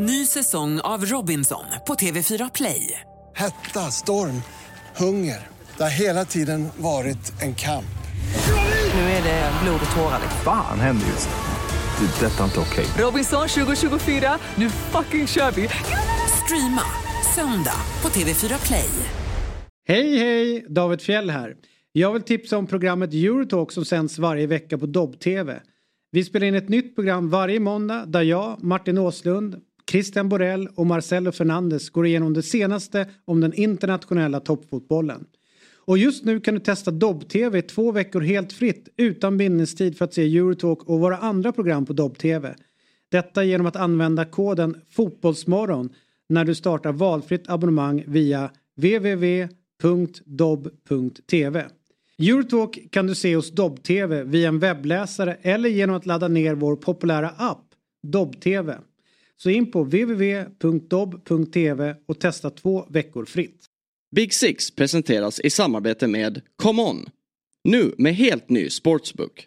Ny säsong av Robinson på TV4 Play. Hetta, storm, hunger. Det har hela tiden varit en kamp. Nu är det blod och tårar. Fan händer just nu. Det. är Detta är inte okej. Robinson 2024, nu fucking kör vi! Streama söndag på TV4 Play. Hej hej! David Fjell här. Jag vill tipsa om programmet Eurotalk som sänds varje vecka på Dobb-TV. Vi spelar in ett nytt program varje måndag där jag, Martin Åslund, Christian Borell och Marcelo Fernandes går igenom det senaste om den internationella toppfotbollen. Och just nu kan du testa Dobb-TV i två veckor helt fritt utan bindningstid för att se Eurotalk och våra andra program på Dobb-TV. Detta genom att använda koden Fotbollsmorgon när du startar valfritt abonnemang via www.dobb.tv. Eurotalk kan du se hos Dobb-TV via en webbläsare eller genom att ladda ner vår populära app Dobb-TV. Så in på www.dobb.tv och testa två veckor fritt. Big Six presenteras i samarbete med ComeOn. Nu med helt ny sportsbook.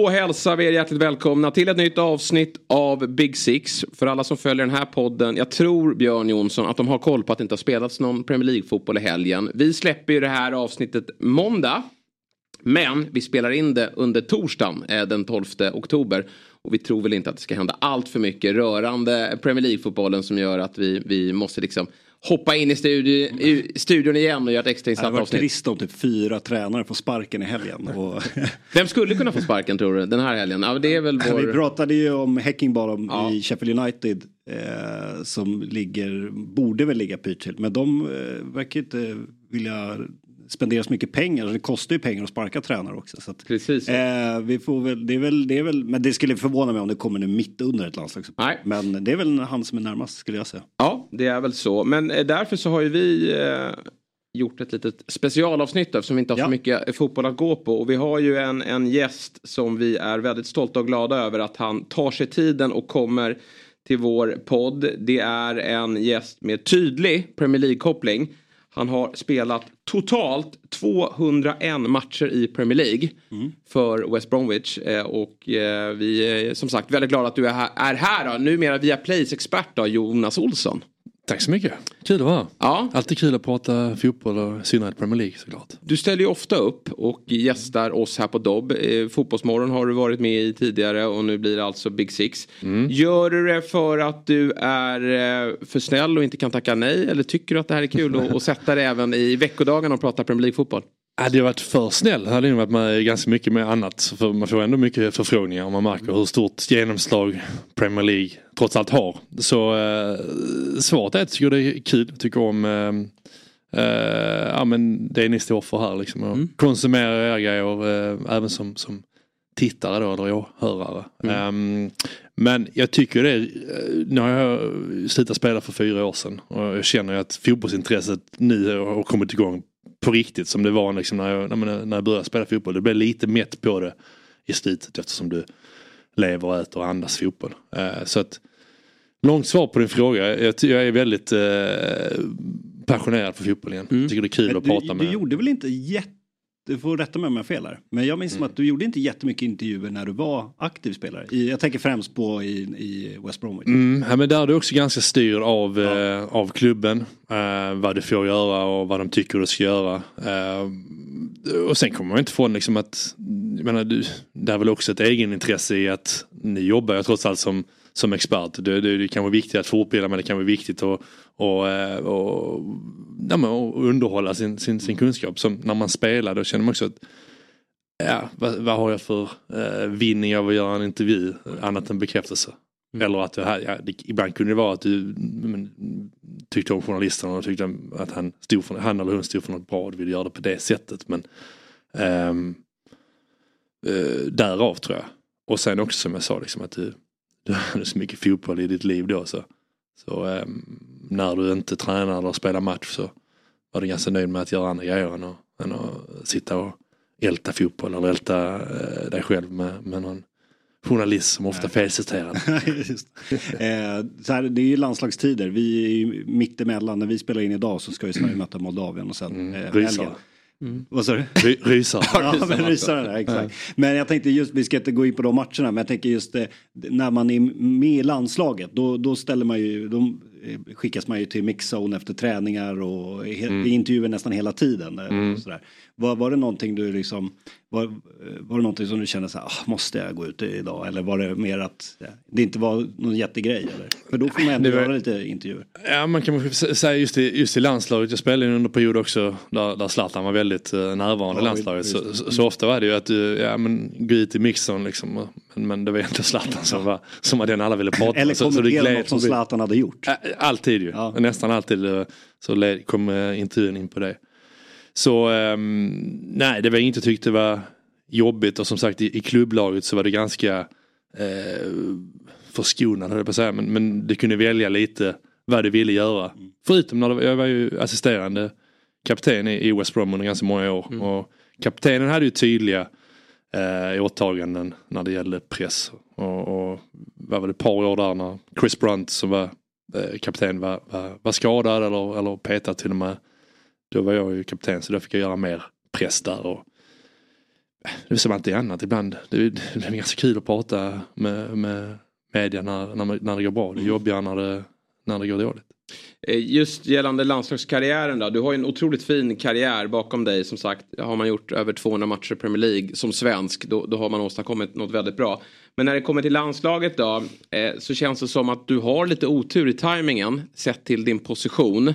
Då hälsar vi er hjärtligt välkomna till ett nytt avsnitt av Big Six. För alla som följer den här podden, jag tror Björn Jonsson att de har koll på att det inte har spelats någon Premier League-fotboll i helgen. Vi släpper ju det här avsnittet måndag. Men vi spelar in det under torsdagen eh, den 12 oktober. Och vi tror väl inte att det ska hända allt för mycket rörande Premier League-fotbollen som gör att vi, vi måste liksom hoppa in i, studio, i studion igen och göra ett extrainsatt Det hade varit avsnitt. trist om typ fyra tränare får sparken i helgen. Och Vem skulle kunna få sparken tror du den här helgen? Ja, det är väl vår... Vi pratade ju om Häckingbottom Ja. i Sheffield United. Eh, som ligger, borde väl ligga pyrt till. Men de eh, verkar inte vilja spendera så mycket pengar. Det kostar ju pengar att sparka tränare också. Så att, Precis. eh, vi får väl, det är väl, det är väl, men det skulle förvåna mig om det kommer nu mitt under ett landslagsuppehåll. Nej. Men det är väl han som är närmast skulle jag säga. Ja, det är väl så. Men eh, därför så har ju vi eh, gjort ett litet specialavsnitt eftersom vi inte har Ja. så mycket eh, fotboll att gå på. Och vi har ju en, en gäst som vi är väldigt stolta och glada över att han tar sig tiden och kommer till vår podd. Det är en gäst med tydlig Premier League-koppling. Han har spelat totalt 201 matcher i Premier League för West Bromwich. Eh, och eh, vi är som sagt väldigt glada att du är här, är här då. Numera via Plays expert då, Jonas Olsson. Tack så mycket. Kul att vara. Ja, Alltid kul att prata fotboll och i synnerhet Premier League såklart. du ställer ju ofta upp och gästar oss här på Dobb. Eh, Fotbollsmorgon har du varit med i tidigare och nu blir det alltså Big Six. Gör du det för att du är eh, för snäll och inte kan tacka nej? Eller tycker du att det här är kul att, att sätta dig även i veckodagarna och prata Premier League-fotboll? Hade jag varit för snäll hade jag varit med ganska mycket med annat. För man får ändå mycket förfrågningar och man märker hur stort genomslag Premier League trots allt har. Så eh, svaret är att jag tycker det är kul. Tycker om eh, eh, ja, men det ni står för här liksom. Och Konsumera era grejer eh, även som, som tittare då eller åhörare. Ehm, men jag tycker det är, eh, nu har jag slutat spela för fyra år sedan och jag känner att fotbollsintresset nu har kommit igång på riktigt som det var liksom när, jag, när jag började spela fotboll. Det blev lite mätt på det i slutet eftersom du lever, äter och andas fotboll. Eh, så att Långt svar på din fråga. Jag, är väldigt eh, passionerad för fotboll igen. Jag tycker det är kul att du, prata med. du gjorde väl inte jätte... Du får rätta mig om jag har fel här. Men jag minns som att du gjorde inte jättemycket intervjuer när du var aktiv spelare. I, jag tänker främst på i, i West Bromwich. Mm, ja, men där är du också ganska styrd av, eh, av klubben. Eh, vad du får göra och vad de tycker du ska göra. Eh, och sen kommer man inte ifrån liksom att, jag menar, du, det är väl också ett egenintresse i att ni jobbar ju trots allt som, som expert. Det, det, det kan vara viktigt att fortbilda men det kan vara viktigt att och, eh, och, ja, men, och underhålla sin, sin, sin kunskap. Som när man spelar då känner man också att Ja, vad, vad har jag för eh, vinning av att göra en intervju annat än bekräftelse? Eller att det här, ja, det, ibland kunde det vara att du men, tyckte om journalisten och tyckte att han, stod för, han eller hon stod för något bra och du ville göra det på det sättet. Men ehm, eh, därav tror jag. Och sen också som jag sa, liksom, att du, du hade så mycket fotboll i ditt liv då. Så, så ehm, när du inte tränar eller spelar match så var du ganska nöjd med att göra andra grejer än att, än att sitta och älta fotboll eller älta eh, dig själv med, med någon journalist som ofta felciterar. Eh, så här, det är ju landslagstider. Vi är ju mitt emellan. När vi spelar in idag så ska ju Sverige möta Moldavien och sen Mm. eh, Rysare. Helgen. Vad sa du? Ry- Rysare. Ja, men rysarna där, exakt. Men jag tänkte just, vi ska inte gå in på de matcherna, men jag tänker just eh, när man är med i landslaget, då, då ställer man ju, då eh, skickas man ju till mixzone efter träningar och he, Mm. intervjuer nästan hela tiden. eh, Och sådär. Var, var det någonting du liksom, var, var det någonting som du kände så här, ah, måste jag gå ut idag? Eller var det mer att ja, det inte var någon jättegrej? Eller? För då får man ändå var- göra lite intervjuer. Ja man kan säga just i, just i landslaget, jag spelade ju under period också där, där Zlatan var väldigt eh, närvarande i Ja, landslaget. Så, så, så ofta var det ju att du, ja men gå ut i mixen liksom. Men, men det var inte Zlatan som var, som var den alla ville prata med. Eller kommentera något som. Zlatan hade gjort. Alltid ju, Ja. nästan alltid eh, så kom eh, intervjun in på det. Så ehm, nej, det var inget jag tyckte var jobbigt och som sagt i, i klubblaget så var det ganska eh, förskonad höll jag på att säga. Men, men du kunde välja lite vad du ville göra. Förutom när det, jag var ju assisterande kapten i, i West Brom under ganska många år. Och kaptenen hade ju tydliga eh, åtaganden när det gällde press. Och, och vad var det, ett par år där när Chris Brunt som var eh, kapten var, var, var skadad eller, eller petad till och med. Då var jag ju kapten så då fick jag göra mer press där. Och, det är som alltid annat ibland. Det, det är ganska kul att prata med, med media när, när, när det går bra. Det är jobbigare när det, när det går dåligt. Eh, Just gällande landslagskarriären då. Du har ju en otroligt fin karriär bakom dig. Som sagt, har man gjort över 200 matcher i Premier League som svensk då, då har man åstadkommit något väldigt bra. Men när det kommer till landslaget då eh, så känns det som att du har lite otur i tajmingen sett till din position.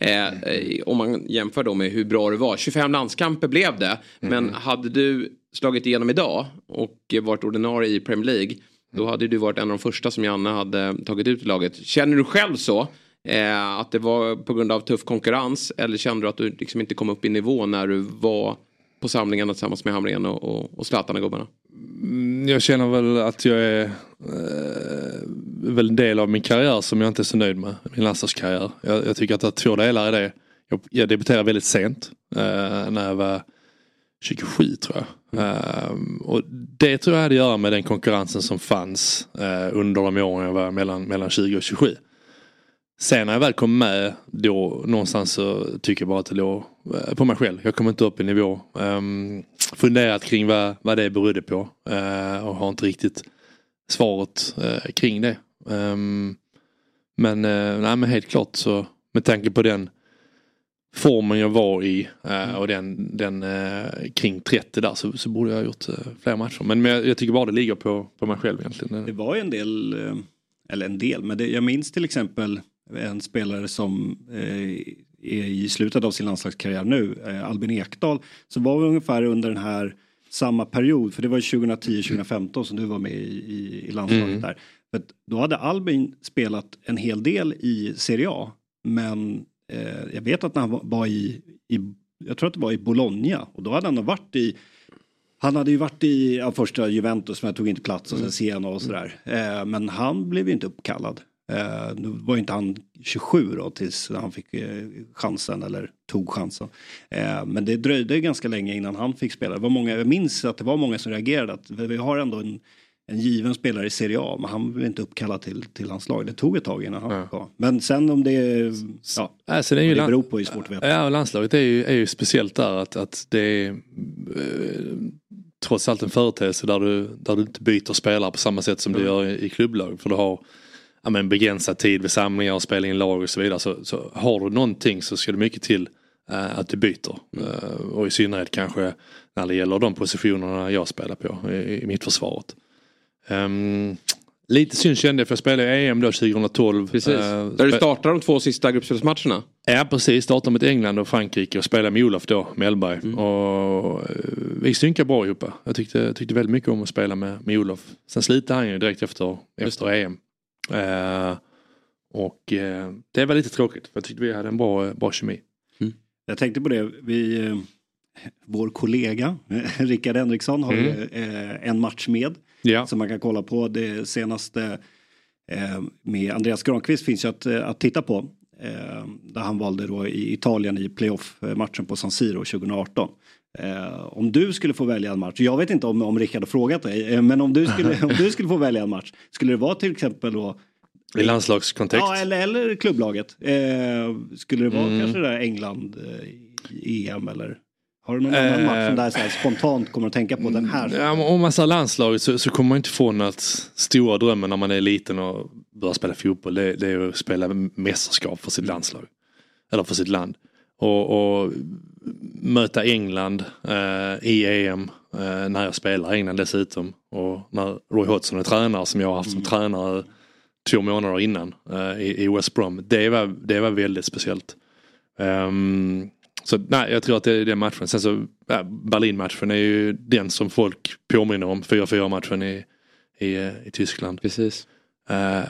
Eh, eh, om man jämför då med hur bra det var. 25 landskamper blev det. Men hade du slagit igenom idag och varit ordinarie i Premier League. Då hade du varit en av de första som Janne hade tagit ut i laget. Känner du själv så? Eh, att det var på grund av tuff konkurrens? Eller kände du att du liksom inte kom upp i nivå när du var på samlingarna tillsammans med Hamrén och, och, och Zlatan och gubbarna? Mm, Jag känner väl att jag är eh, väl en del av min karriär som jag inte är så nöjd med. Min landslagskarriär. Jag, jag tycker att det är två delar i det. Jag, jag debuterade väldigt sent. Eh, när jag var 27 tror jag. Eh, och det tror jag hade att göra med den konkurrensen som fanns eh, under de åren jag var mellan, mellan 20 och 27. Sen när jag väl kom med då någonstans så tycker jag bara att det låg eh, på mig själv. Jag kom inte upp i nivå. Um, funderat kring vad, vad det berodde på och har inte riktigt svaret eh, kring det. Um, men, eh, nej, men helt klart så med tanke på den formen jag var i eh, och den, den eh, kring 30 där så, så borde jag ha gjort eh, fler matcher. Men, men jag, jag tycker bara det ligger på, på mig själv egentligen. Det var ju en del, eh, eller en del, men det, jag minns till exempel en spelare som eh, är i slutet av sin landslagskarriär nu, eh, Albin Ekdal, så var vi ungefär under den här samma period, för det var 2010-2015 som du var med i, i, i landslaget Mm. där. För då hade Albin spelat en hel del i Serie A, men eh, jag vet att när han var- i, i, jag tror att det var i Bologna, och då hade han varit i han hade ju varit i ja, första Juventus men jag tog inte plats och sen Siena och sådär. Eh, men han blev ju inte uppkallad. Eh, nu var ju inte han 27 då tills han fick eh, chansen eller tog chansen. Eh, men det dröjde ganska länge innan han fick spela. Det var många, jag minns att det var många som reagerade att vi har ändå en, en given spelare i Serie A men han blev inte uppkallad till, till hans lag. Det tog ett tag innan han fick vara. Men sen om det, ja, Alltså, det är ju det beror på är svårt att veta. Ja, landslaget är ju, är ju speciellt där att, att det är eh, trots allt en företeelse där du, där du inte byter spelare på samma sätt som du gör i, i klubblag. För du har ja, men begränsad tid vid samlingar och spela in lag och så vidare. Så, så har du någonting så ska det mycket till eh, att du byter. Eh, och i synnerhet kanske när det gäller de positionerna jag spelar på i, i mittförsvaret. Um, lite synd kände jag för jag spelade i EM då 2012. Precis. Eh, Där du startar de två sista gruppspelsmatcherna. Ja precis, startade mot England och Frankrike och spelade med Olof då, Mellberg. Mm. Och vi synkade bra ihop. Jag tyckte, tyckte väldigt mycket om att spela med, med Olof. Sen slutade han ju direkt efter, efter EM. Eh, och eh, det var lite tråkigt för jag tyckte vi hade en bra, bra kemi. Jag tänkte på det, vi, eh, vår kollega Rickard Henriksson har ju eh, en match med. Ja. Som man kan kolla på. Det senaste eh, med Andreas Granqvist finns ju att, eh, att titta på. Eh, där han valde då i Italien i playoff-matchen på San Siro 2018. Eh, om du skulle få välja en match, jag vet inte om, om Rickard har frågat dig, eh, men om du, skulle, om du skulle få välja en match, skulle det vara till exempel då I landslagskontext. Ja, eller, eller klubblaget. Eh, skulle det vara Mm. kanske det där England eh, i EM eller? Har du någon annan match som där så här spontant kommer att tänka på den här? Ja, men om man ser landslaget så, så kommer man inte ifrån att stora drömmen när man är liten och börjar spela fotboll det, det är att spela mästerskap för sitt landslag. Eller för sitt land. Och, och möta England eh, i EM eh, när jag spelar i England dessutom. Och när Roy Hodgson är tränare som jag har haft som tränare två månader innan eh, i, i West Brom. Det var, det var väldigt speciellt. Ehm, så nej, jag tror att det är den matchen. Sen så, ja, Berlin-matchen är ju den som folk påminner om. 4-4 matchen i, i, eh, i Tyskland. Precis. Eh,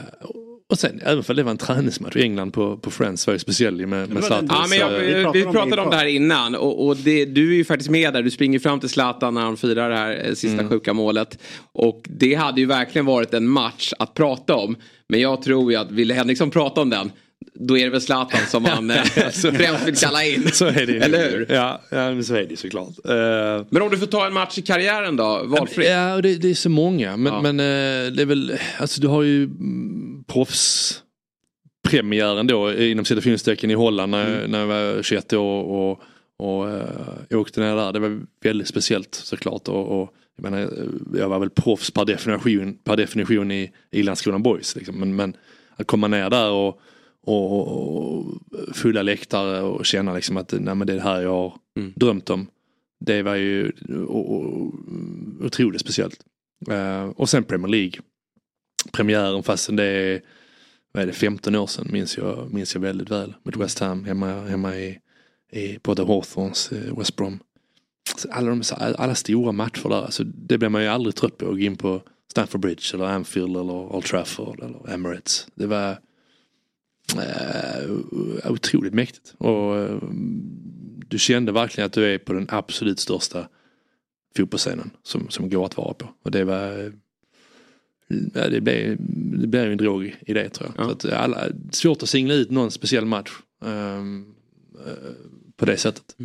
och sen, även för det var en träningsmatch i England på, på Friends var ju speciell med, med Zlatan. Ja, men jag, vi, pratade om det pratade om det här innan och, och det, du är ju faktiskt med där. Du springer fram till Zlatan när han firar det här eh, sista sjuka målet. Och det hade ju verkligen varit en match att prata om. Men jag tror ju att ville Henriksson prata om den då är det väl Zlatan som man eh, främst vill kalla in. Så är det. Eller hur? Ja, ja så är det såklart. Eh, Men om du får ta en match i karriären då, valfritt? Ja, det, det är så många. Men, Ja. men eh, det är väl, alltså du har ju mm, proffspremiären då inom citationstecken i Holland när, Mm. när jag var 21 år och, och eh, jag åkte ner där. Det var väldigt speciellt såklart. Och, och, jag, menar, jag var väl proffs per definition, per definition i, i Landskrona Boys. Liksom. Men, men att komma ner där och, och, fulla läktare och känna liksom att nej, men det är det här jag har Mm. drömt om. Det var ju och, och, otroligt speciellt. Eh, och sen Premier League. Premiären fastän det är, vad är det 15 år sedan minns jag, minns jag väldigt väl. Mot West Ham hemma, hemma i, i på The Hawthorns, eh, West Brom. Alla, de, alla stora matcher där, alltså, det blir man ju aldrig trött på att gå in på Stamford Bridge eller Anfield eller Old Trafford eller Emirates. Det var eh, otroligt mäktigt. Och eh, du kände verkligen att du är på den absolut största fotbollsscenen som, som går att vara på. Och det var ja, det blev, det blev en drog i det tror jag. Ja. Så att alla, svårt att singla ut någon speciell match eh, på det sättet.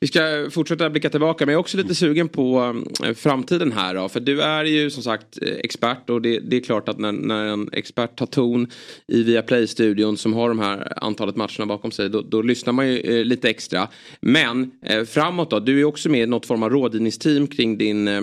Vi ska fortsätta blicka tillbaka men jag är också lite sugen på eh, framtiden här då. För du är ju som sagt eh, expert och det, det är klart att när, när en expert tar ton i Viaplay-studion som har de här antalet matcherna bakom sig då, då lyssnar man ju eh, lite extra. Men eh, framåt då, du är också med i något form av rådgivningsteam kring din, eh,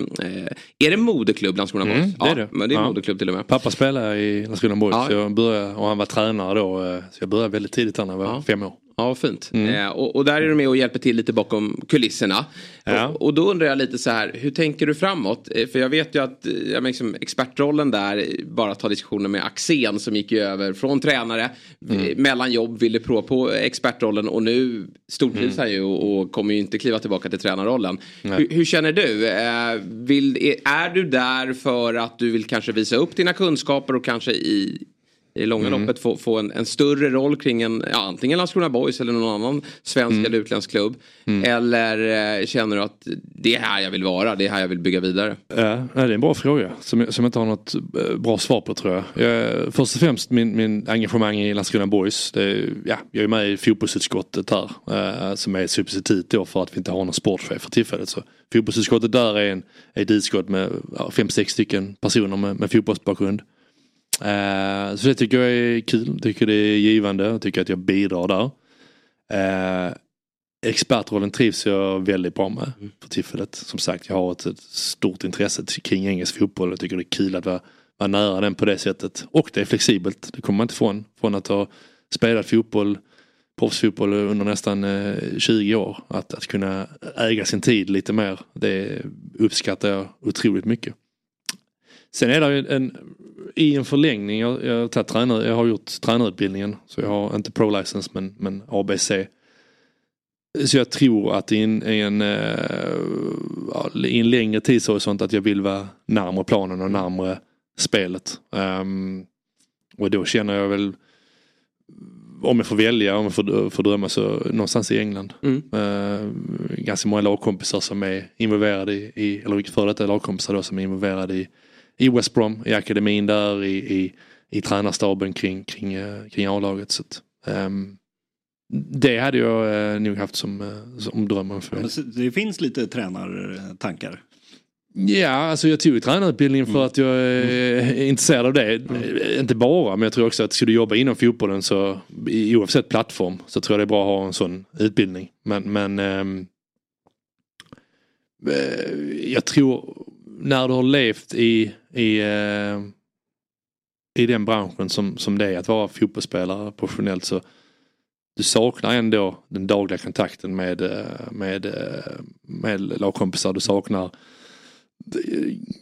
är det moderklubb Landskrona Mm, Boys? det är ja, det. men det är Ja. moderklubb till och med. Pappa spelade i Landskrona Boys Ja. så jag började, och han var tränare då. Så jag började väldigt tidigt när jag var Ja. fem år. Ja, fint. Mm. Eh, och, och där är du med och hjälper till lite bakom kulisserna. Ja. Och, och då undrar jag lite så här, hur tänker du framåt? Eh, för jag vet ju att eh, liksom, expertrollen där, eh, bara ta diskussionen med Axén som gick ju över från tränare, Mm. eh, mellan jobb, ville prova på expertrollen och nu stortrivs han ju och, och kommer ju inte kliva tillbaka till tränarrollen. Hur, hur känner du? Eh, vill, är, är du där för att du vill kanske visa upp dina kunskaper och kanske i i långa Mm. loppet få, få en, en större roll kring en, ja, antingen Landskrona Boys eller någon annan svensk Mm. eller utländsk klubb. Eller eh, känner du att det är här jag vill vara, det är här jag vill bygga vidare? Ja, det är en bra fråga som, som jag inte har något eh, bra svar på tror jag. jag först och främst min, min engagemang i Landskrona Boys. Det, ja, jag är med i fotbollsutskottet här eh, som är substitut då för att vi inte har någon sportchef för tillfället. Så fotbollsutskottet där är, en, är ett utskott med ja, fem, sex stycken personer med, med fotbollsbakgrund. Eh, så det tycker jag är kul, tycker det är givande och tycker att jag bidrar där. Eh, expertrollen trivs jag väldigt bra med för tillfället. Som sagt, jag har ett, ett stort intresse kring engelsk fotboll. Jag tycker det är kul att vara, vara nära den på det sättet. Och det är flexibelt, det kommer man inte ifrån. Från att ha spelat fotboll, proffsfotboll under nästan eh, 20 år. Att, att kunna äga sin tid lite mer, det uppskattar jag otroligt mycket. Sen är det en, i en förlängning, jag, jag, tagit tränare, jag har gjort tränarutbildningen. Så jag har inte pro-license men, men ABC. Så jag tror att i en, i en, eh, i en längre tidshorisont att jag vill vara närmare planen och närmare spelet. Ehm, och då känner jag väl om jag får välja, om jag får, får drömma så någonstans i England. Mm. Eh, ganska många lagkompisar som är involverade i, i eller före detta lagkompisar då som är involverade i, i West Brom, i akademin där, i, i, i tränarstaben kring, kring, eh, kring A-laget. Så att, Ehm, det hade jag eh, nog haft som, eh, som drömmen för mig. Det finns lite tränartankar. Ja, alltså jag tog tränarutbildningen för att jag är intresserad av det. Eh, Inte bara, men jag tror också att ska du jobba inom fotbollen så i- oavsett plattform så tror jag det är bra att ha en sån utbildning. Men, men eh, jag tror när du har levt i, i, eh, i den branschen som, som det är att vara fotbollsspelare professionellt så du saknar ändå den dagliga kontakten med, eh, med, eh, med lagkompisar. Du saknar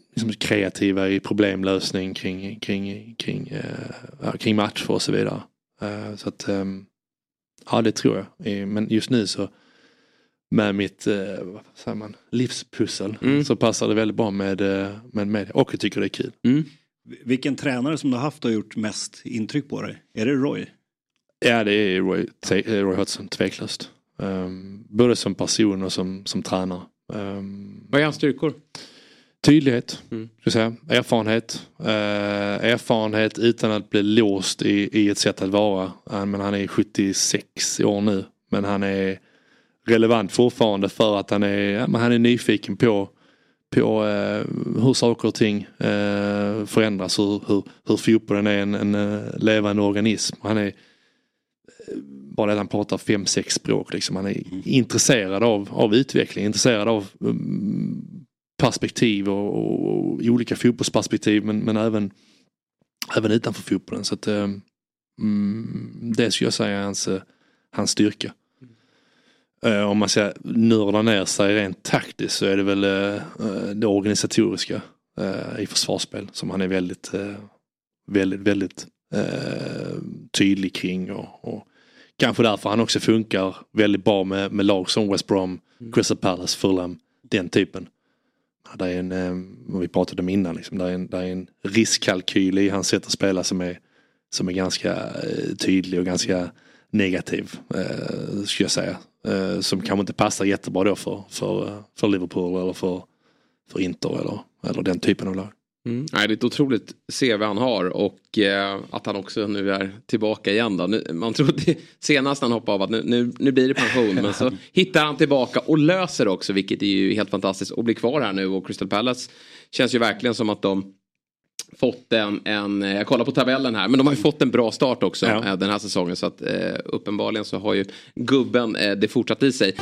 liksom kreativa i problemlösning kring, kring, kring, äh, kring matcher och så vidare. Äh, så att, äh, ja det tror jag. Men just nu så med mitt eh, man, livspussel Mm. så passar det väldigt bra med, eh, med media. Och jag tycker det är kul. Mm. Vilken tränare som du har haft har gjort mest intryck på dig? Är det Roy? Ja det är Roy, eh, Roy Hodgson tveklöst. Um, både som person och som, som tränare. Um, Vad är hans styrkor? Tydlighet, Mm. ska jag säga. erfarenhet. Eh, erfarenhet utan att bli låst i, i ett sätt att vara. Eh, men han är 76 år nu. Men han är relevant fortfarande för att han är, han är nyfiken på, på eh, hur saker och ting eh, förändras. Hur, hur, hur fotbollen är en, en eh, levande organism. Han är eh, bara det att han pratar fem, sex språk. Liksom. Han är intresserad av, av utveckling, intresserad av mm, perspektiv och, och, och olika fotbollsperspektiv men, men även, även utanför fotbollen. Så att, eh, mm, det skulle jag säga är hans, eh, hans styrka. Eh, om man ska nörda ner sig rent taktiskt så är det väl eh, eh, det organisatoriska eh, i försvarsspel som han är väldigt, väldigt, väldigt tydlig kring. Och, och kanske därför han också funkar väldigt bra med, med lag som West Brom, Crystal Palace, Fulham, den typen. Det är en, vi pratade om innan, liksom, det, är en, det är en riskkalkyl i hans sätt att spela som är, som är ganska tydlig och ganska negativ, eh, skulle jag säga. Eh, som kanske inte passar jättebra då för, för, eh, för Liverpool eller för, för Inter eller, eller den typen av lag. Mm. Nej, det är ett otroligt CV han har och eh, att han också nu är tillbaka igen. Då. Nu, man trodde senast han hoppade av att nu, nu, nu blir det pension men så hittar han tillbaka och löser också vilket är ju helt fantastiskt och blir kvar här nu och Crystal Palace känns ju verkligen som att de fått en, en jag kollar på tabellen här, men de har ju fått en bra start också Ja. eh, den här säsongen så att eh, uppenbarligen så har ju gubben eh, det fortsatt i sig.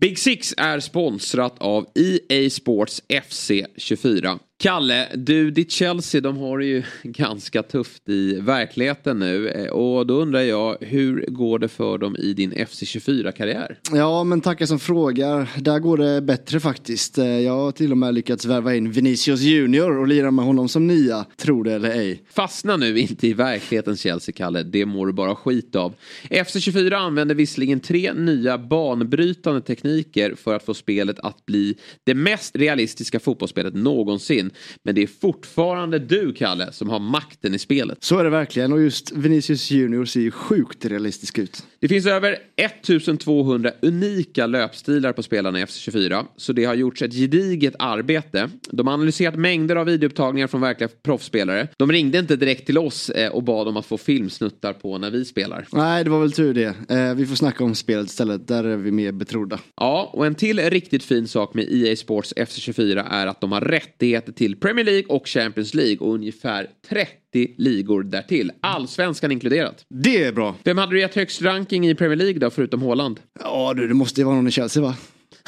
Big Six är sponsrat av EA Sports FC 24. Kalle, du, ditt Chelsea, de har det ju ganska tufft i verkligheten nu. Eh, Och då undrar jag, hur går det för dem i din FC24-karriär? Ja, men tackar som frågar. Där går det bättre faktiskt. Eh, Jag har till och med lyckats värva in Vinicius Junior och lira med honom som nia, tro det eller ej. Fastna nu inte i verklighetens Chelsea, Kalle. Det mår du bara skit av. FC24 använder visserligen tre nya banbrytande tekniker för att få spelet att bli det mest realistiska fotbollsspelet någonsin. Men det är fortfarande du, Kalle, som har makten i spelet. Så är det verkligen och just Vinicius Junior ser ju sjukt realistisk ut. Det finns över 1200 unika löpstilar på spelarna i FC24, så det har gjorts ett gediget arbete. De har analyserat mängder av videoupptagningar från verkliga proffsspelare. De ringde inte direkt till oss eh, och bad om att få filmsnuttar på när vi spelar. Nej, det var väl tur det. Eh, Vi får snacka om spelet istället, där är vi mer betrodda. Ja, och en till riktigt fin sak med EA Sports FC24 är att de har rättigheter till Premier League och Champions League och ungefär 30 ligor därtill. Allsvenskan inkluderat. Det är bra. Vem hade du gett högst ranking i Premier League då, förutom Haaland? Ja du, det måste ju vara någon i Chelsea va?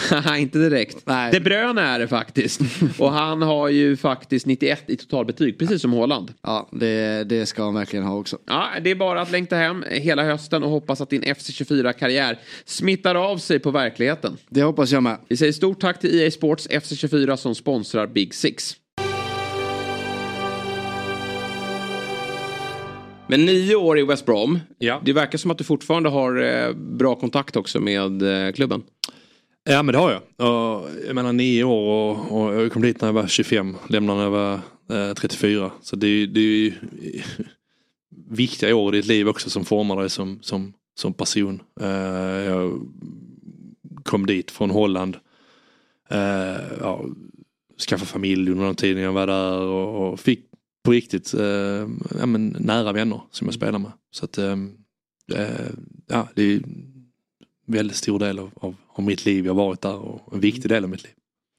Inte direkt. Nej. De Bruyne är det faktiskt. Och han har ju faktiskt 91 i totalbetyg, precis som Haaland. Ja, det, det ska han verkligen ha också. Ja, det är bara att längta hem hela hösten och hoppas att din FC24-karriär smittar av sig på verkligheten. Det hoppas jag med. Vi säger stort tack till EA Sports FC24 som sponsrar Big Six. Men nio år i West Brom. Ja. Det verkar som att du fortfarande har eh, bra kontakt också med eh, klubben. Ja men det har jag. Och, jag menar nio år och, och jag kom dit när jag var 25. Lämnade när jag var eh, 34. Så det, är- det är ju viktiga år i ditt liv också som formar dig som, som, som person. Eh, jag kom dit från Holland. Eh, ja, skaffade familj under den tiden jag var där och, och fick på riktigt eh, ja, men, nära vänner som jag spelar med. Så att, eh, eh ja, det är väldigt stor del av, av, av mitt liv. Jag har varit där och en viktig del av mitt liv.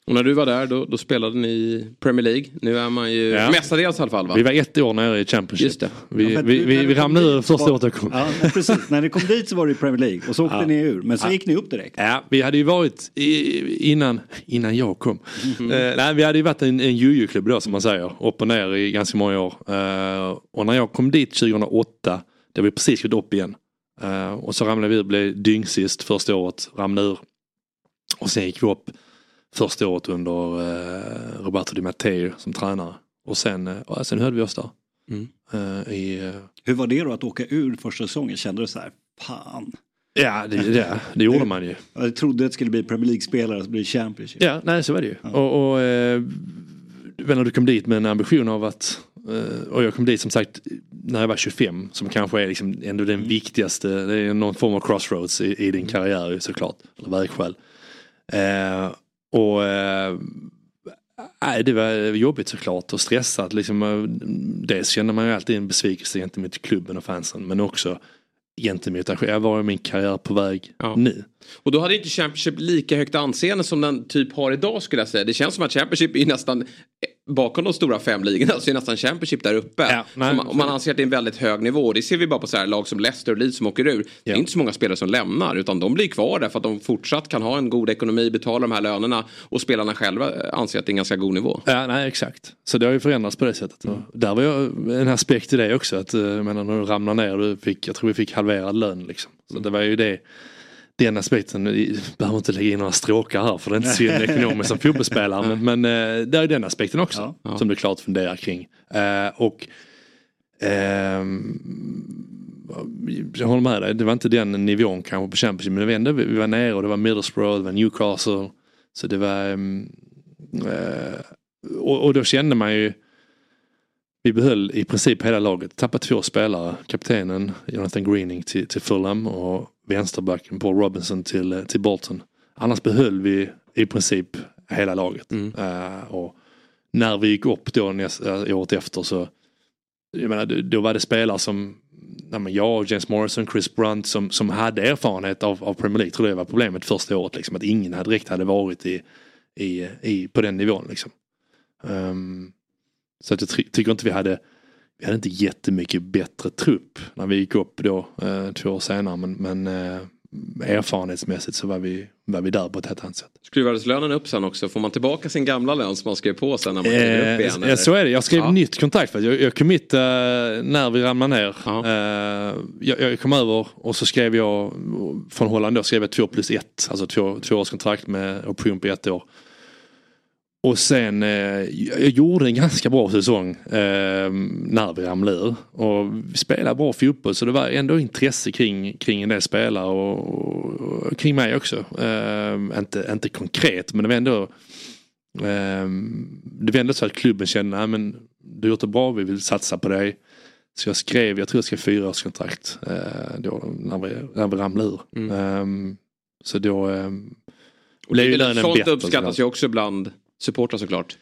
Och när du var där då, då spelade ni Premier League. Nu är man ju Ja. mestadels i alla fall va? Vi var ett år nere i Championship. Just det. Vi, Ja, vi, vi, vi ramlade ur första året jag kom. Ja, precis. När ni kom dit så var det i Premier League och så åkte Ja. ni ur. Men så Ja. gick ni upp direkt. Ja, vi hade ju varit i, innan, innan jag kom. Mhm. Eh, nej, vi hade ju varit en, en juju-klubb då som man säger. Upp och ner i ganska många år. Eh, och när jag kom dit 2008, det var vi precis gått upp igen. Eh, och så ramlade vi ur, blev dyngsist första året, ramlade ur. Och sen gick vi upp första året under eh, Roberto Di Matteo som tränare. Och sen, och sen höll vi oss där. Mm. I, Hur var det då att åka ur första säsongen? Kände du så här, fan. ja, det, det, det gjorde man ju. Jag trodde att det skulle bli Premier League-spelare så blir det Championship. Ja, nej så var det ju. Och, och eh, men när du kom dit med en ambition av att, och jag kom dit som sagt när jag var 25 som kanske är liksom ändå den viktigaste, det är någon form av crossroads i, i din karriär ju såklart, eller vägskäl. Eh, och eh, nej, det var jobbigt såklart och stressat. Liksom, eh, dels känner man ju alltid en besvikelse gentemot klubben och fansen men också gentemot, jag var i min karriär på väg nu. Och då hade inte Championship lika högt anseende som den typ har idag skulle jag säga. Det känns som att Championship är nästan eh, bakom de stora fem ligorna så är nästan Championship där uppe. nej, Så man, man anser att det är en väldigt hög nivå. Det ser vi bara på så här lag som Leicester och Leeds som åker ur. Det är inte så många spelare som lämnar utan de blir kvar där för att de fortsatt kan ha en god ekonomi, betala de här lönerna och spelarna själva eh, anser att det är en ganska god nivå. Ja, nej exakt. Så det har ju förändrats på det sättet. Och Där var jag en aspekt i det också. Att, eh, jag menar, när du ramlar ner, du fick, jag tror vi fick halverad lön. Liksom. Så det var ju det. Den aspekten, vi behöver inte lägga in några stråkar här för det är inte så ekonomiskt som fotbollsspelare. Men, men eh, det är den aspekten också som du klart funderar kring. Eh, och ehm, jag håller med dig, det var inte den nivån kanske på Championship men var ändå, vi var nere och det var Middlesbrough, det var Newcastle. Så det var ehm, eh, och, och då kände man ju vi behöll i princip hela laget, tappat två spelare, kaptenen Jonathan Greening till, till Fulham och vänsterbacken Paul Robinson till, eh, till Bolton. Annars behöll vi i princip hela laget. Eh, och när vi gick upp då näst, äh, året efter så jag menar, då- var det spelare som nej, men jag, James Morrison, Chris Brunt som, som hade erfarenhet av, av Premier League. Tror det var problemet första året. Liksom, att ingen hade direkt hade varit i, i, i, på den nivån. Liksom. Ehm, så att jag ty- tycker inte vi hade vi hade inte jättemycket bättre trupp när vi gick upp då eh, två år senare men, men eh, erfarenhetsmässigt så var vi, var vi där på ett helt annat sätt. Skruvades lönen upp sen också? Får man tillbaka sin gamla lön som man skrev på sen när man kliver upp igen? Eh, så är det, jag skrev Ja. nytt kontrakt för jag, jag committade när vi ramlade ner. Eh, jag, jag kom över och så skrev jag från Holland då skrev jag två plus ett, alltså två, två års kontrakt med option på ett år. Och sen, eh, jag gjorde en ganska bra säsong eh, när vi ramlade ur. Och vi spelade bra fotboll så det var ändå intresse kring, kring en del spelare och, och kring mig också. Eh, inte, inte konkret men det var ändå eh, det var ändå så att klubben kände, nej men du har gjort det bra, vi vill satsa på dig. Så jag skrev, jag tror jag skrev fyra års kontrakt eh, då när vi, när vi ramlade ur. Eh, så då Och är blev ju lönen sånt bättre. uppskattas ju också bland supportrar såklart.